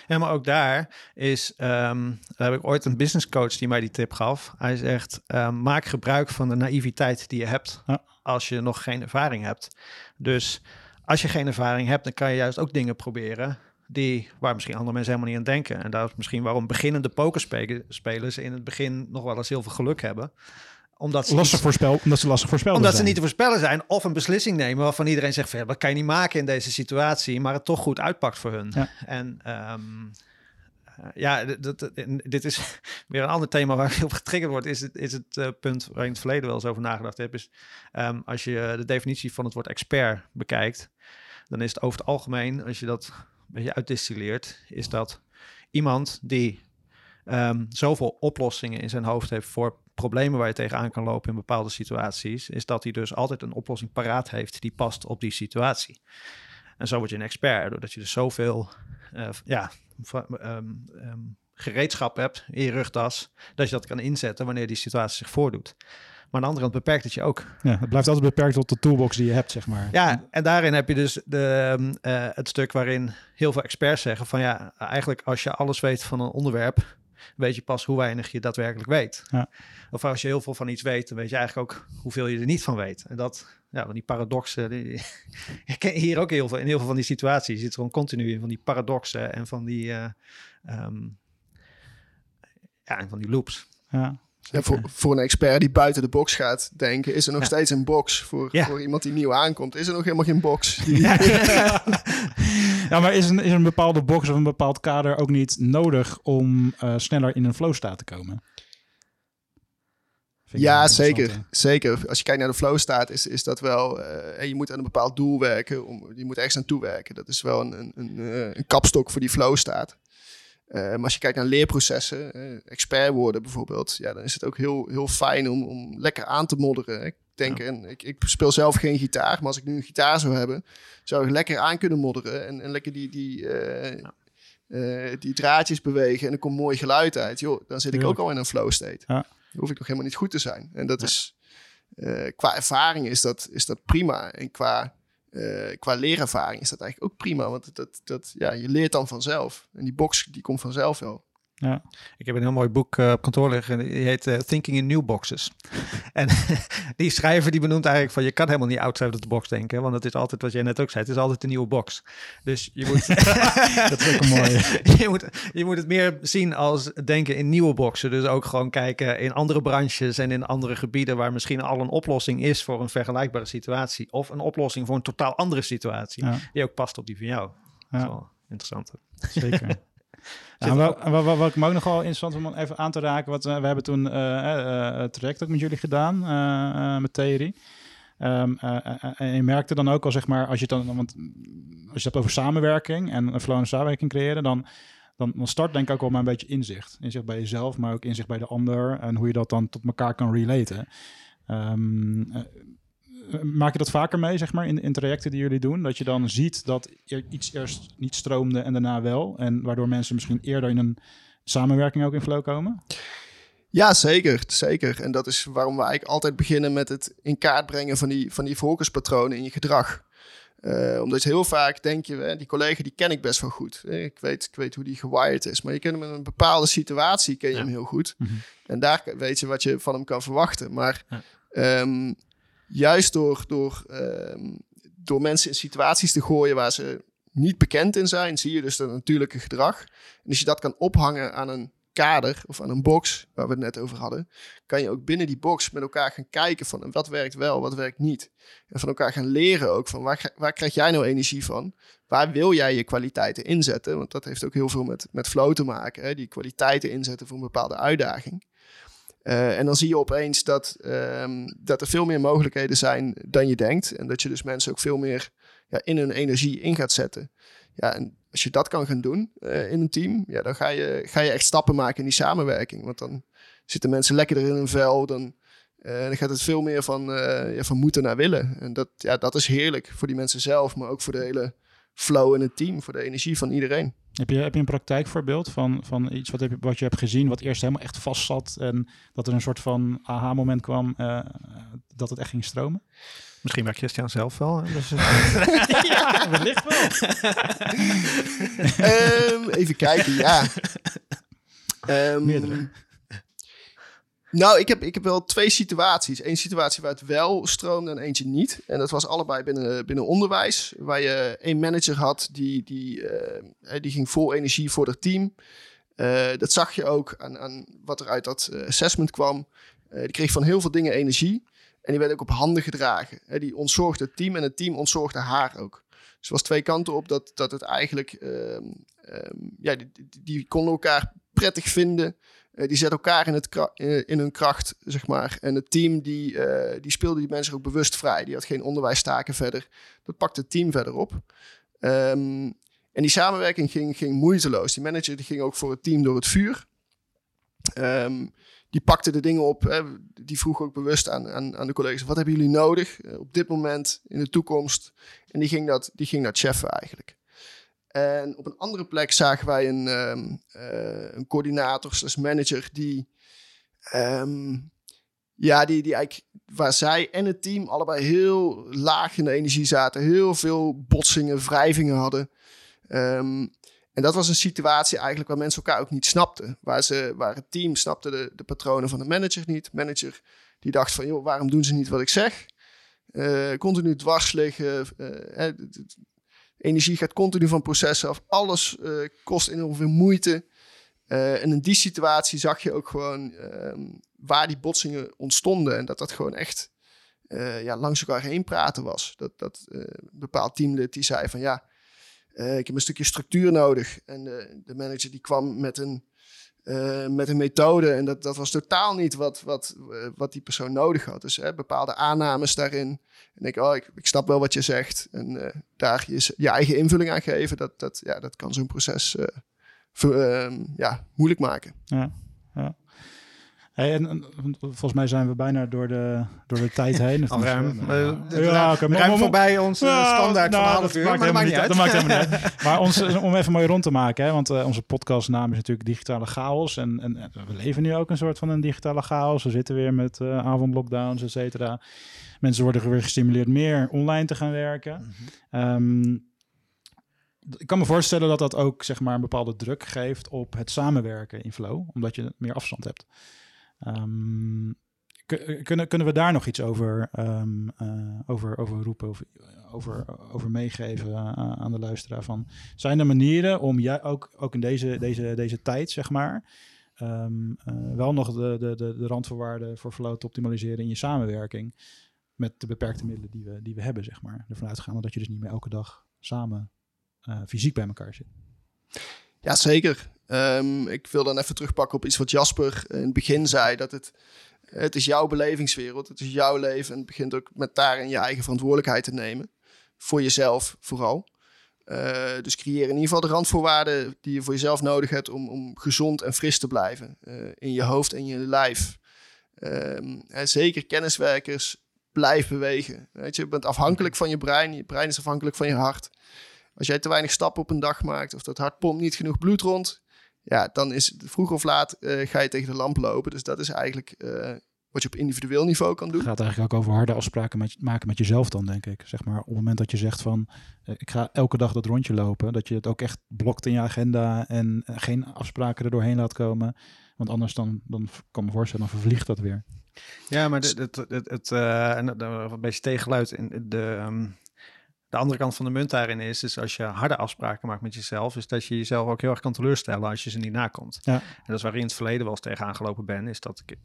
Speaker 2: ja, maar ook daar is, um, daar heb ik ooit een business coach die mij die tip gaf. Hij zegt, um, maak gebruik van de naïviteit die je hebt
Speaker 1: ja.
Speaker 2: als je nog geen ervaring hebt. Dus als je geen ervaring hebt, dan kan je juist ook dingen proberen die, waar misschien andere mensen helemaal niet aan denken. En dat is misschien waarom beginnende pokerspelers in het begin nog wel eens heel veel geluk hebben. Omdat ze,
Speaker 1: lastig voorspel, omdat ze lastig voorspellen
Speaker 2: omdat
Speaker 1: zijn.
Speaker 2: ze niet te voorspellen zijn of een beslissing nemen waarvan iedereen zegt van dat kan je niet maken in deze situatie, maar het toch goed uitpakt voor hun.
Speaker 1: Ja.
Speaker 2: En um, ja, dit, is *laughs* weer een ander thema waar ik op *laughs* getriggerd word. Is het, is het eh, punt waar ik in het verleden wel eens over nagedacht heb. Is ehm, als je de definitie van het woord expert bekijkt, dan is het over het algemeen, als je dat beetje uitdistilleert, is dat iemand die ehm, zoveel oplossingen in zijn hoofd heeft voor problemen waar je tegenaan kan lopen in bepaalde situaties, is dat hij dus altijd een oplossing paraat heeft die past op die situatie. En zo word je een expert, doordat je dus zoveel eh, ja, ehm, gereedschap hebt in je rugtas, dat je dat kan inzetten wanneer die situatie zich voordoet. Maar aan de andere kant beperkt het je ook.
Speaker 1: Ja, het blijft altijd beperkt tot de toolbox die je hebt, zeg maar.
Speaker 2: Ja, en daarin heb je dus de, ehm, eh, het stuk waarin heel veel experts zeggen van ja, eigenlijk als je alles weet van een onderwerp, weet je pas hoe weinig je daadwerkelijk weet.
Speaker 1: Ja.
Speaker 2: Of als je heel veel van iets weet, dan weet je eigenlijk ook hoeveel je er niet van weet. En dat, ja, van die paradoxen, die, *laughs* ik ken hier ook heel veel, in heel veel van die situaties, zit gewoon continu in van die paradoxen en van die, eh, ehm, ja, en van die loops.
Speaker 1: Ja,
Speaker 3: Voor, voor een expert die buiten de box gaat denken, is er nog
Speaker 2: Ja.
Speaker 3: steeds een box. Voor,
Speaker 2: Ja.
Speaker 3: voor iemand die nieuw aankomt, is er nog helemaal geen box. *laughs* Die,
Speaker 1: ja maar is een, is een bepaalde box of een bepaald kader ook niet nodig om eh, sneller in een flow staat te komen?
Speaker 3: Ja, zeker. Zeker. Als je kijkt naar de flow staat, is, is dat wel... eh, je moet aan een bepaald doel werken. Om, je moet ergens naartoe werken. Dat is wel een, een, een, eh, een kapstok voor die flow staat. Eh, maar als je kijkt naar leerprocessen, eh, expert worden bijvoorbeeld, ja, dan is het ook heel, heel fijn om, om lekker aan te modderen. Ik denk, en ik, ik speel zelf geen gitaar, maar als ik nu een gitaar zou hebben, zou ik lekker aan kunnen modderen en, en lekker die, die, eh, die draadjes bewegen en er komt mooi geluid uit. Joh, dan zit ik ook al in een flow state.
Speaker 1: Ja.
Speaker 3: Dan hoef ik nog helemaal niet goed te zijn. En dat is, qua ervaring is dat, is dat prima. En qua, eh, qua leerervaring is dat eigenlijk ook prima. Want dat, dat, ja, je leert dan vanzelf. En die box die komt vanzelf wel.
Speaker 1: Ja.
Speaker 2: Ik heb een heel mooi boek eh, op kantoor liggen. Die heet eh, Thinking in New Boxes. *laughs* en *laughs* die schrijver die benoemt eigenlijk van... je kan helemaal niet outside of the box denken. Want het is altijd, wat jij net ook zei... het is altijd een nieuwe box. Dus je moet... *laughs*
Speaker 1: Dat is ook een mooie.
Speaker 2: je, moet, je moet het meer zien als denken in nieuwe boxen. Dus ook gewoon kijken in andere branches... en in andere gebieden... waar misschien al een oplossing is... voor een vergelijkbare situatie. Of een oplossing voor een totaal andere situatie...
Speaker 1: Ja,
Speaker 2: die ook past op die van jou. Dat is
Speaker 1: ja,
Speaker 2: wel interessant.
Speaker 1: zeker. Ja, wat, wat, wat, ik me ook nog wel interessant om even aan te raken, wat eh, we hebben toen eh, eh, het traject ook met jullie gedaan, met theorie. Ehm, eh, eh, eh, en je merkte dan ook al, zeg maar, als je het dan, want mm, als je het hebt over samenwerking en een flow en samenwerking creëren, dan, dan, dan start denk ik ook wel maar een beetje inzicht. Inzicht bij jezelf, maar ook inzicht bij de ander en hoe je dat dan tot elkaar kan relaten. Eh, maak je dat vaker mee, zeg maar, in, in trajecten die jullie doen? Dat je dan ziet dat er iets eerst niet stroomde en daarna wel. En waardoor mensen misschien eerder in een samenwerking ook in flow komen?
Speaker 3: Ja, zeker. Zeker. En dat is waarom we eigenlijk altijd beginnen met het in kaart brengen van die, van die focuspatronen in je gedrag. Eh, omdat je heel vaak denk je, hè, die collega die ken ik best wel goed. Eh, Ik weet, ik weet hoe die gewired is. Maar je kent hem in een bepaalde situatie, ken je
Speaker 2: Ja.
Speaker 3: hem heel goed.
Speaker 1: Mhm.
Speaker 3: En daar weet je wat je van hem kan verwachten. Maar
Speaker 2: Ja.
Speaker 3: ehm, juist door, door, ehm, door mensen in situaties te gooien waar ze niet bekend in zijn, zie je dus dat natuurlijke gedrag. En als je dat kan ophangen aan een kader of aan een box, waar we het net over hadden, kan je ook binnen die box met elkaar gaan kijken van wat werkt wel, wat werkt niet. En van elkaar gaan leren ook van waar, waar krijg jij nou energie van? Waar wil jij je kwaliteiten inzetten? Want dat heeft ook heel veel met, met flow te maken. Hè? Die kwaliteiten inzetten voor een bepaalde uitdaging. Eh, en dan zie je opeens dat, ehm, dat er veel meer mogelijkheden zijn dan je denkt. En dat je dus mensen ook veel meer ja, in hun energie in gaat zetten. Ja, en als je dat kan gaan doen eh, in een team, ja, dan ga je, ga je echt stappen maken in die samenwerking. Want dan zitten mensen lekkerder in hun vel. Dan, eh, dan gaat het veel meer van, ja, van moeten naar willen. En dat, ja, dat is heerlijk voor die mensen zelf, maar ook voor de hele flow in het team, voor de energie van iedereen.
Speaker 1: Heb je, heb je een praktijkvoorbeeld van, van iets wat, heb je, wat je hebt gezien, wat eerst helemaal echt vast zat en dat er een soort van aha-moment kwam eh, dat het echt ging stromen?
Speaker 2: Misschien werkt Christian zelf wel. hè? Dus, *laughs*
Speaker 1: ja, wellicht wel.
Speaker 3: Ehm, even kijken, ja. Ehm,
Speaker 1: Meerdere.
Speaker 3: Nou, ik heb, ik heb wel twee situaties. Eén situatie waar het wel stroomde en eentje niet. En dat was allebei binnen, binnen onderwijs. Waar je één manager had die, die, eh, die ging vol energie voor het team. Eh, dat zag je ook aan, aan wat er uit dat eh, assessment kwam. Die kreeg van heel veel dingen energie. En die werd ook op handen gedragen. Die ontzorgde het team en het team ontzorgde haar ook. Dus er was twee kanten op dat, dat het eigenlijk, ehm, ja, die, die, die konden elkaar prettig vinden. Eh, die zetten elkaar in, het eh, in hun kracht, zeg maar. En het team, die, eh, die speelde die mensen ook bewust vrij. Die had geen onderwijstaken verder. Dat pakte het team verder op. Ehm, en die samenwerking ging, ging moeiteloos. Die manager die ging ook voor het team door het vuur. Ehm, die pakte de dingen op. Die vroeg ook bewust aan, aan, aan de collega's: wat hebben jullie nodig op dit moment, in de toekomst? En die ging dat, die ging dat cheffen eigenlijk. En op een andere plek zagen wij een, ehm, eh, een coördinator, slash manager, die, ehm, ja, die, die eigenlijk, waar zij en het team allebei heel laag in de energie zaten, heel veel botsingen, wrijvingen hadden. Ehm, en dat was een situatie eigenlijk waar mensen elkaar ook niet snapten. Waar, ze, waar het team snapte de, de patronen van de manager niet. Manager die dacht van, joh, waarom doen ze niet wat ik zeg? Eh, continu dwars liggen. d- energie gaat continu van processen af. Alles eh, kost enorm veel moeite. Eh, en in die situatie zag je ook gewoon ehm, waar die botsingen ontstonden. En dat dat gewoon echt eh, ja, langs elkaar heen praten was. Dat, dat een bepaald teamlid die zei van ja, ik heb een stukje structuur nodig. En de manager die kwam met een, eh, met een methode. En dat, dat was totaal niet wat, wat, eh, wat die persoon nodig had. Dus hè, bepaalde aannames daarin. En ik, oh, ik, ik snap wel wat je zegt. En eh, daar je, je eigen invulling aan geven, dat, dat, ja, dat kan zo'n proces eh, ehm, ja, moeilijk maken.
Speaker 1: Ja. Hey, en, en, volgens mij zijn we bijna door de, door de tijd heen. *laughs*
Speaker 2: Al ruim. Eh,
Speaker 1: ja,
Speaker 2: ruim
Speaker 1: maar-
Speaker 2: voorbij
Speaker 1: Ja,
Speaker 2: standaard
Speaker 1: nou,
Speaker 2: van een half uur.
Speaker 1: maakt
Speaker 2: Maar dat
Speaker 1: helemaal
Speaker 2: maakt niet uit.
Speaker 1: Dat maakt helemaal niet *laughs* uit. Maar ons, om even mooi rond te maken, hè, want eh, onze podcastnaam is natuurlijk Digitale Chaos. En, en eh, we leven nu ook een soort van een digitale chaos. We zitten weer met eh avondlockdowns, et cetera. Mensen worden weer gestimuleerd meer online te gaan werken. Ehm, ik kan me voorstellen dat dat ook zeg maar, een bepaalde druk geeft op het samenwerken in Flow, omdat je meer afstand hebt. Kun- kunnen, kunnen we daar nog iets over, ehm, eh, over, over roepen, of over, over meegeven eh, aan de luisteraar? Van, zijn er manieren om jij ook, ook in deze, deze, deze tijd, zeg maar, ehm, eh, wel nog de, de, de, de randvoorwaarden voor Flow te optimaliseren in je samenwerking met de beperkte middelen die we, die we hebben, zeg maar. Ervan uitgaande dat je dus niet meer elke dag samen eh, fysiek bij elkaar zit.
Speaker 3: Ja, zeker. Ehm, ik wil dan even terugpakken op iets wat Jasper in het begin zei. Dat het, het is jouw belevingswereld, het is jouw leven. En het begint ook met daarin je eigen verantwoordelijkheid te nemen. Voor jezelf vooral. Eh, dus creëer in ieder geval de randvoorwaarden die je voor jezelf nodig hebt om, om gezond en fris te blijven. eh, in je hoofd en je lijf. Ehm, en zeker kenniswerkers, blijf bewegen. Weet je, je bent afhankelijk van je brein. Je brein is afhankelijk van je hart. Als jij te weinig stappen op een dag maakt of dat hart pompt niet genoeg bloed rond, ja, dan is het vroeg of laat eh, ga je tegen de lamp lopen. Dus dat is eigenlijk eh, wat je op individueel niveau kan doen.
Speaker 1: Het gaat eigenlijk ook over harde afspraken met, maken met jezelf dan, denk ik. Zeg maar, op het moment dat je zegt van, eh, ik ga elke dag dat rondje lopen, dat je het ook echt blokt in je agenda en geen afspraken er doorheen laat komen. Want anders dan, dan kan ik me voorstellen, dan vervliegt dat weer.
Speaker 2: Ja, maar het, het, het, het, eh, en een beetje tegenluid in de, ehm, de andere kant van de munt daarin is, is als je harde afspraken maakt met jezelf, is dat je jezelf ook heel erg kan teleurstellen als je ze niet nakomt.
Speaker 1: Ja.
Speaker 2: En dat is waar ik in het verleden wel eens tegenaan gelopen ben, is dat ik,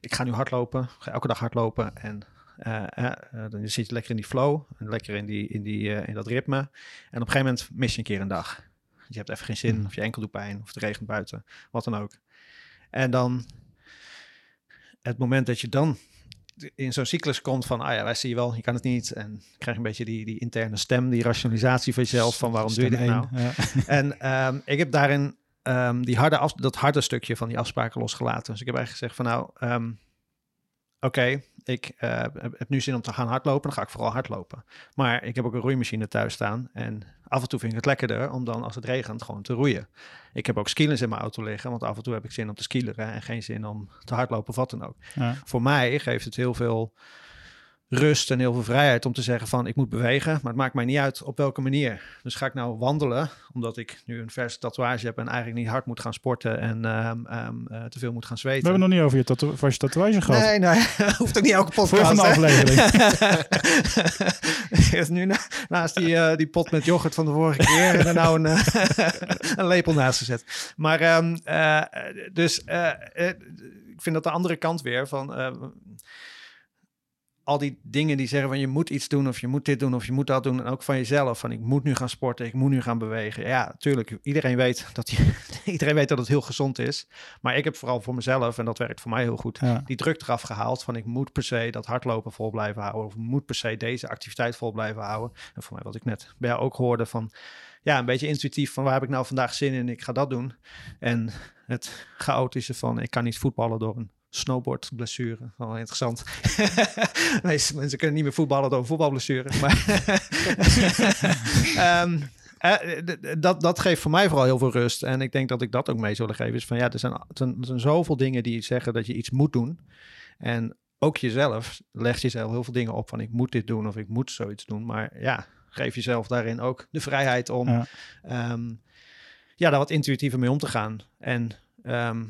Speaker 2: ik ga nu hardlopen, ga elke dag hardlopen en eh, eh, eh, dan zit je lekker in die flow, en lekker in, die, in, die, in dat ritme. En op een gegeven moment mis je een keer een dag. Je hebt even geen zin,
Speaker 1: Mm.
Speaker 2: of je enkel doet pijn, of het regent buiten, wat dan ook. En dan het moment dat je dan in zo'n cyclus komt van, ah ja, wij zie je wel, je kan het niet. En krijg je een beetje die, die interne stem, die rationalisatie van jezelf, van waarom doe je dit nou?
Speaker 1: ja. *laughs*
Speaker 2: En ehm, ik heb daarin ehm, die harde af, dat harde stukje van die afspraken losgelaten. Dus ik heb eigenlijk gezegd van nou, ehm, oké, ik eh, heb, heb nu zin om te gaan hardlopen, dan ga ik vooral hardlopen. Maar ik heb ook een roeimachine thuis staan en af en toe vind ik het lekkerder om dan als het regent gewoon te roeien. Ik heb ook skilers in mijn auto liggen, want af en toe heb ik zin om te skileren en geen zin om te hardlopen of wat dan ook
Speaker 1: Ja.
Speaker 2: voor mij geeft het heel veel rust en heel veel vrijheid om te zeggen van ik moet bewegen, maar het maakt mij niet uit op welke manier. Dus ga ik nou wandelen, omdat ik nu een verse tatoeage heb en eigenlijk niet hard moet gaan sporten en ehm, ehm, eh, te veel moet gaan
Speaker 1: We
Speaker 2: zweten.
Speaker 1: hebben nog niet over je, tatoe tatoeage gehad.
Speaker 2: Nee, nee, *laughs* hoeft ook niet elke podcast.
Speaker 1: Volgende
Speaker 2: hè?
Speaker 1: aflevering. *laughs*
Speaker 2: Nu na- naast die, eh, die pot met yoghurt van de vorige keer en er nou een, eh, *laughs* een lepel naast gezet. Maar ehm, eh, dus ik vind dat de andere kant weer van. Al die dingen die zeggen van je moet iets doen of je moet dit doen of je moet dat doen. En ook van jezelf, van ik moet nu gaan sporten, ik moet nu gaan bewegen. Ja, natuurlijk, iedereen weet dat, je, *laughs* iedereen weet dat het heel gezond is. Maar ik heb vooral voor mezelf, en dat werkt voor mij heel goed,
Speaker 1: Ja.
Speaker 2: die druk eraf gehaald van ik moet per se dat hardlopen vol blijven houden. Of moet per se deze activiteit vol blijven houden. En voor mij wat ik net bij jou ook hoorde van ja, een beetje intuïtief van waar heb ik nou vandaag zin in, ik ga dat doen. En het chaotische van ik kan niet voetballen door een snowboardblessure. Wel interessant. *laughs* De meeste mensen kunnen niet meer voetballen door voetbalblessure. Maar *laughs* Ehm, eh, dat, dat geeft voor mij vooral heel veel rust. En ik denk dat ik dat ook mee zou willen geven. Is van ja, er zijn, er zijn, zoveel dingen die zeggen dat je iets moet doen. En ook jezelf legt jezelf heel veel dingen op van ik moet dit doen of ik moet zoiets doen. Maar ja, geef jezelf daarin ook de vrijheid om
Speaker 1: Ja.
Speaker 2: ehm, ja, daar wat intuïtiever mee om te gaan. En ehm,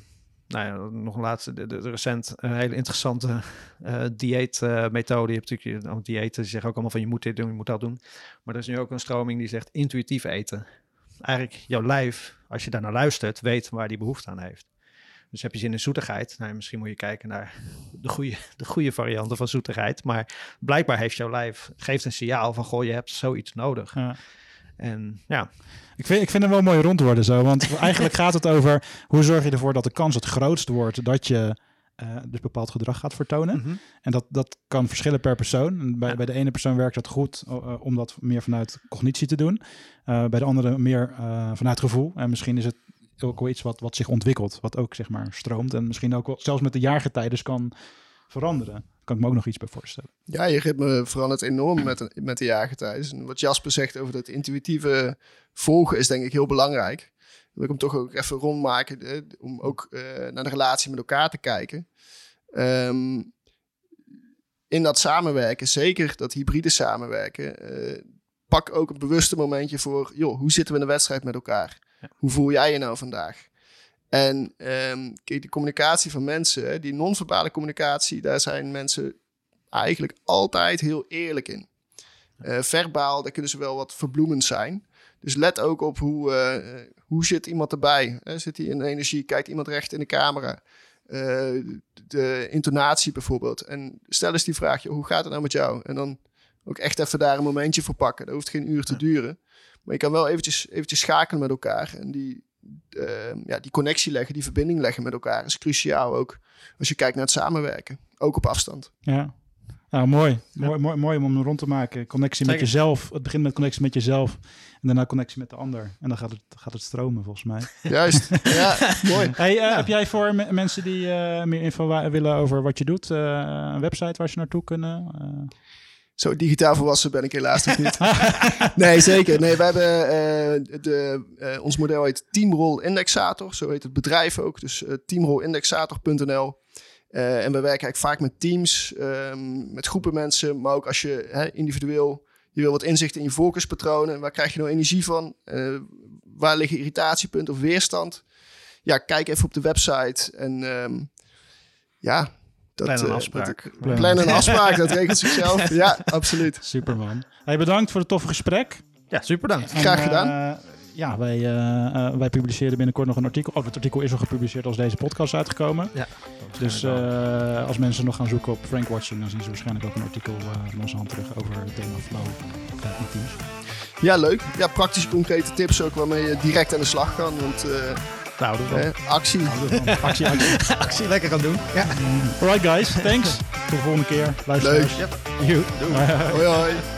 Speaker 2: nou ja, nog een laatste, de, de, recent een hele interessante *laughs* eh dieetmethode. je hebt natuurlijk oh, diëten, die zeggen ook allemaal van je moet dit doen, je moet dat doen. Maar er is nu ook een stroming die zegt intuïtief eten. Eigenlijk jouw lijf, als je daar naar luistert, weet waar die behoefte aan heeft. Dus heb je zin in zoetigheid? Nou, misschien moet je kijken naar de goede, de goede varianten van zoetigheid. Maar blijkbaar heeft jouw lijf, geeft een signaal van, goh, je hebt zoiets nodig.
Speaker 1: Ja.
Speaker 2: En ja,
Speaker 1: Ik vind, ik vind hem wel mooi rond worden zo. Want *laughs* eigenlijk gaat het over hoe zorg je ervoor dat de kans het grootst wordt dat je eh, dus bepaald gedrag gaat vertonen.
Speaker 2: mhm.
Speaker 1: En dat, dat kan verschillen per persoon. Bij,
Speaker 2: Ja.
Speaker 1: bij de ene persoon werkt dat goed eh, om dat meer vanuit cognitie te doen. Eh, bij de andere meer vanuit gevoel. En misschien is het ook wel iets wat, wat zich ontwikkelt. Wat ook zeg maar stroomt. En misschien ook wel, zelfs met de jaargetijden kan veranderen. Kan ik me ook nog iets bij voorstellen.
Speaker 3: Ja, je ritme verandert enorm met, de- met de jaargetijden. En wat Jasper zegt over dat intuïtieve volgen is denk ik heel belangrijk. Wil ik hem toch ook even rondmaken, eh, om ook eh, naar de relatie met elkaar te kijken. Ehm, in dat samenwerken, zeker dat hybride samenwerken, eh, pak ook een bewuste momentje voor, joh, hoe zitten we in de wedstrijd met elkaar? Hoe voel jij je nou vandaag? En ehm, kijk, die communicatie van mensen, die non-verbale communicatie, daar zijn mensen eigenlijk altijd heel eerlijk in. Eh, verbaal, daar kunnen ze wel wat verbloemend zijn. Dus let ook op hoe, eh, hoe zit iemand erbij. Zit hij in energie? Kijkt iemand recht in de camera? Eh, de intonatie bijvoorbeeld. En stel eens die vraag, joh, hoe gaat het nou met jou? En dan ook echt even daar een momentje voor pakken. Dat hoeft geen uur te duren. Maar je kan wel eventjes, eventjes schakelen met elkaar. En die, ja, die connectie leggen, die verbinding leggen met elkaar is cruciaal ook. Als je kijkt naar het samenwerken. Ook op afstand.
Speaker 1: Ja. Nou, mooi. Mooi, mooi. mooi om hem rond te maken. Connectie met jezelf. Het begint met connectie met jezelf. En daarna connectie met de ander. En dan gaat het, gaat het stromen, volgens mij. *laughs*
Speaker 3: Juist. ja, mooi. *laughs*
Speaker 1: Hey, eh, Heb jij voor me- mensen die eh, meer info wa- willen over wat je doet, eh, een website waar ze naartoe kunnen?
Speaker 3: Zo digitaal volwassen ben ik helaas nog niet. *laughs* nee, zeker. Nee, we hebben eh, de, eh, ons model heet Teamroll Indexator. Zo heet het bedrijf ook. Dus teamrollindexator.nl. Eh, en we werken eigenlijk vaak met teams, ehm, met groepen mensen. Maar ook als je hè, individueel, je wil wat inzicht in je focuspatronen. Waar krijg je nou energie van? Waar liggen irritatiepunten of weerstand? Ja, kijk even op de website. En ehm, ja, dat,
Speaker 2: Plan een
Speaker 3: eh,
Speaker 2: afspraak.
Speaker 3: dat-
Speaker 1: Plan.
Speaker 3: plan een afspraak, dat regelt zichzelf. *laughs* Ja, absoluut.
Speaker 1: Superman. Hey, bedankt voor het toffe gesprek.
Speaker 2: ja, super bedankt.
Speaker 1: En,
Speaker 3: Graag gedaan.
Speaker 1: eh, ja, wij, eh, wij publiceren binnenkort nog een artikel. Oh, het artikel is al gepubliceerd als deze podcast is uitgekomen.
Speaker 2: Ja.
Speaker 1: Dus eh, als mensen nog gaan zoeken op Frank Watching, dan zien ze waarschijnlijk ook een artikel eh, van onze hand terug over het thema flow in teams.
Speaker 3: Ja, leuk. Ja, praktische, concrete tips ook waarmee je direct aan de slag kan. Want eh,
Speaker 2: Nou, dat is wel
Speaker 3: hè, actie.
Speaker 1: Actie, actie. *laughs*
Speaker 2: actie lekker gaan doen. Ja.
Speaker 1: Alright guys, thanks. Tot de volgende keer. Luister.
Speaker 3: Leuk.
Speaker 1: Joe.
Speaker 3: Hoi, hoi. *laughs*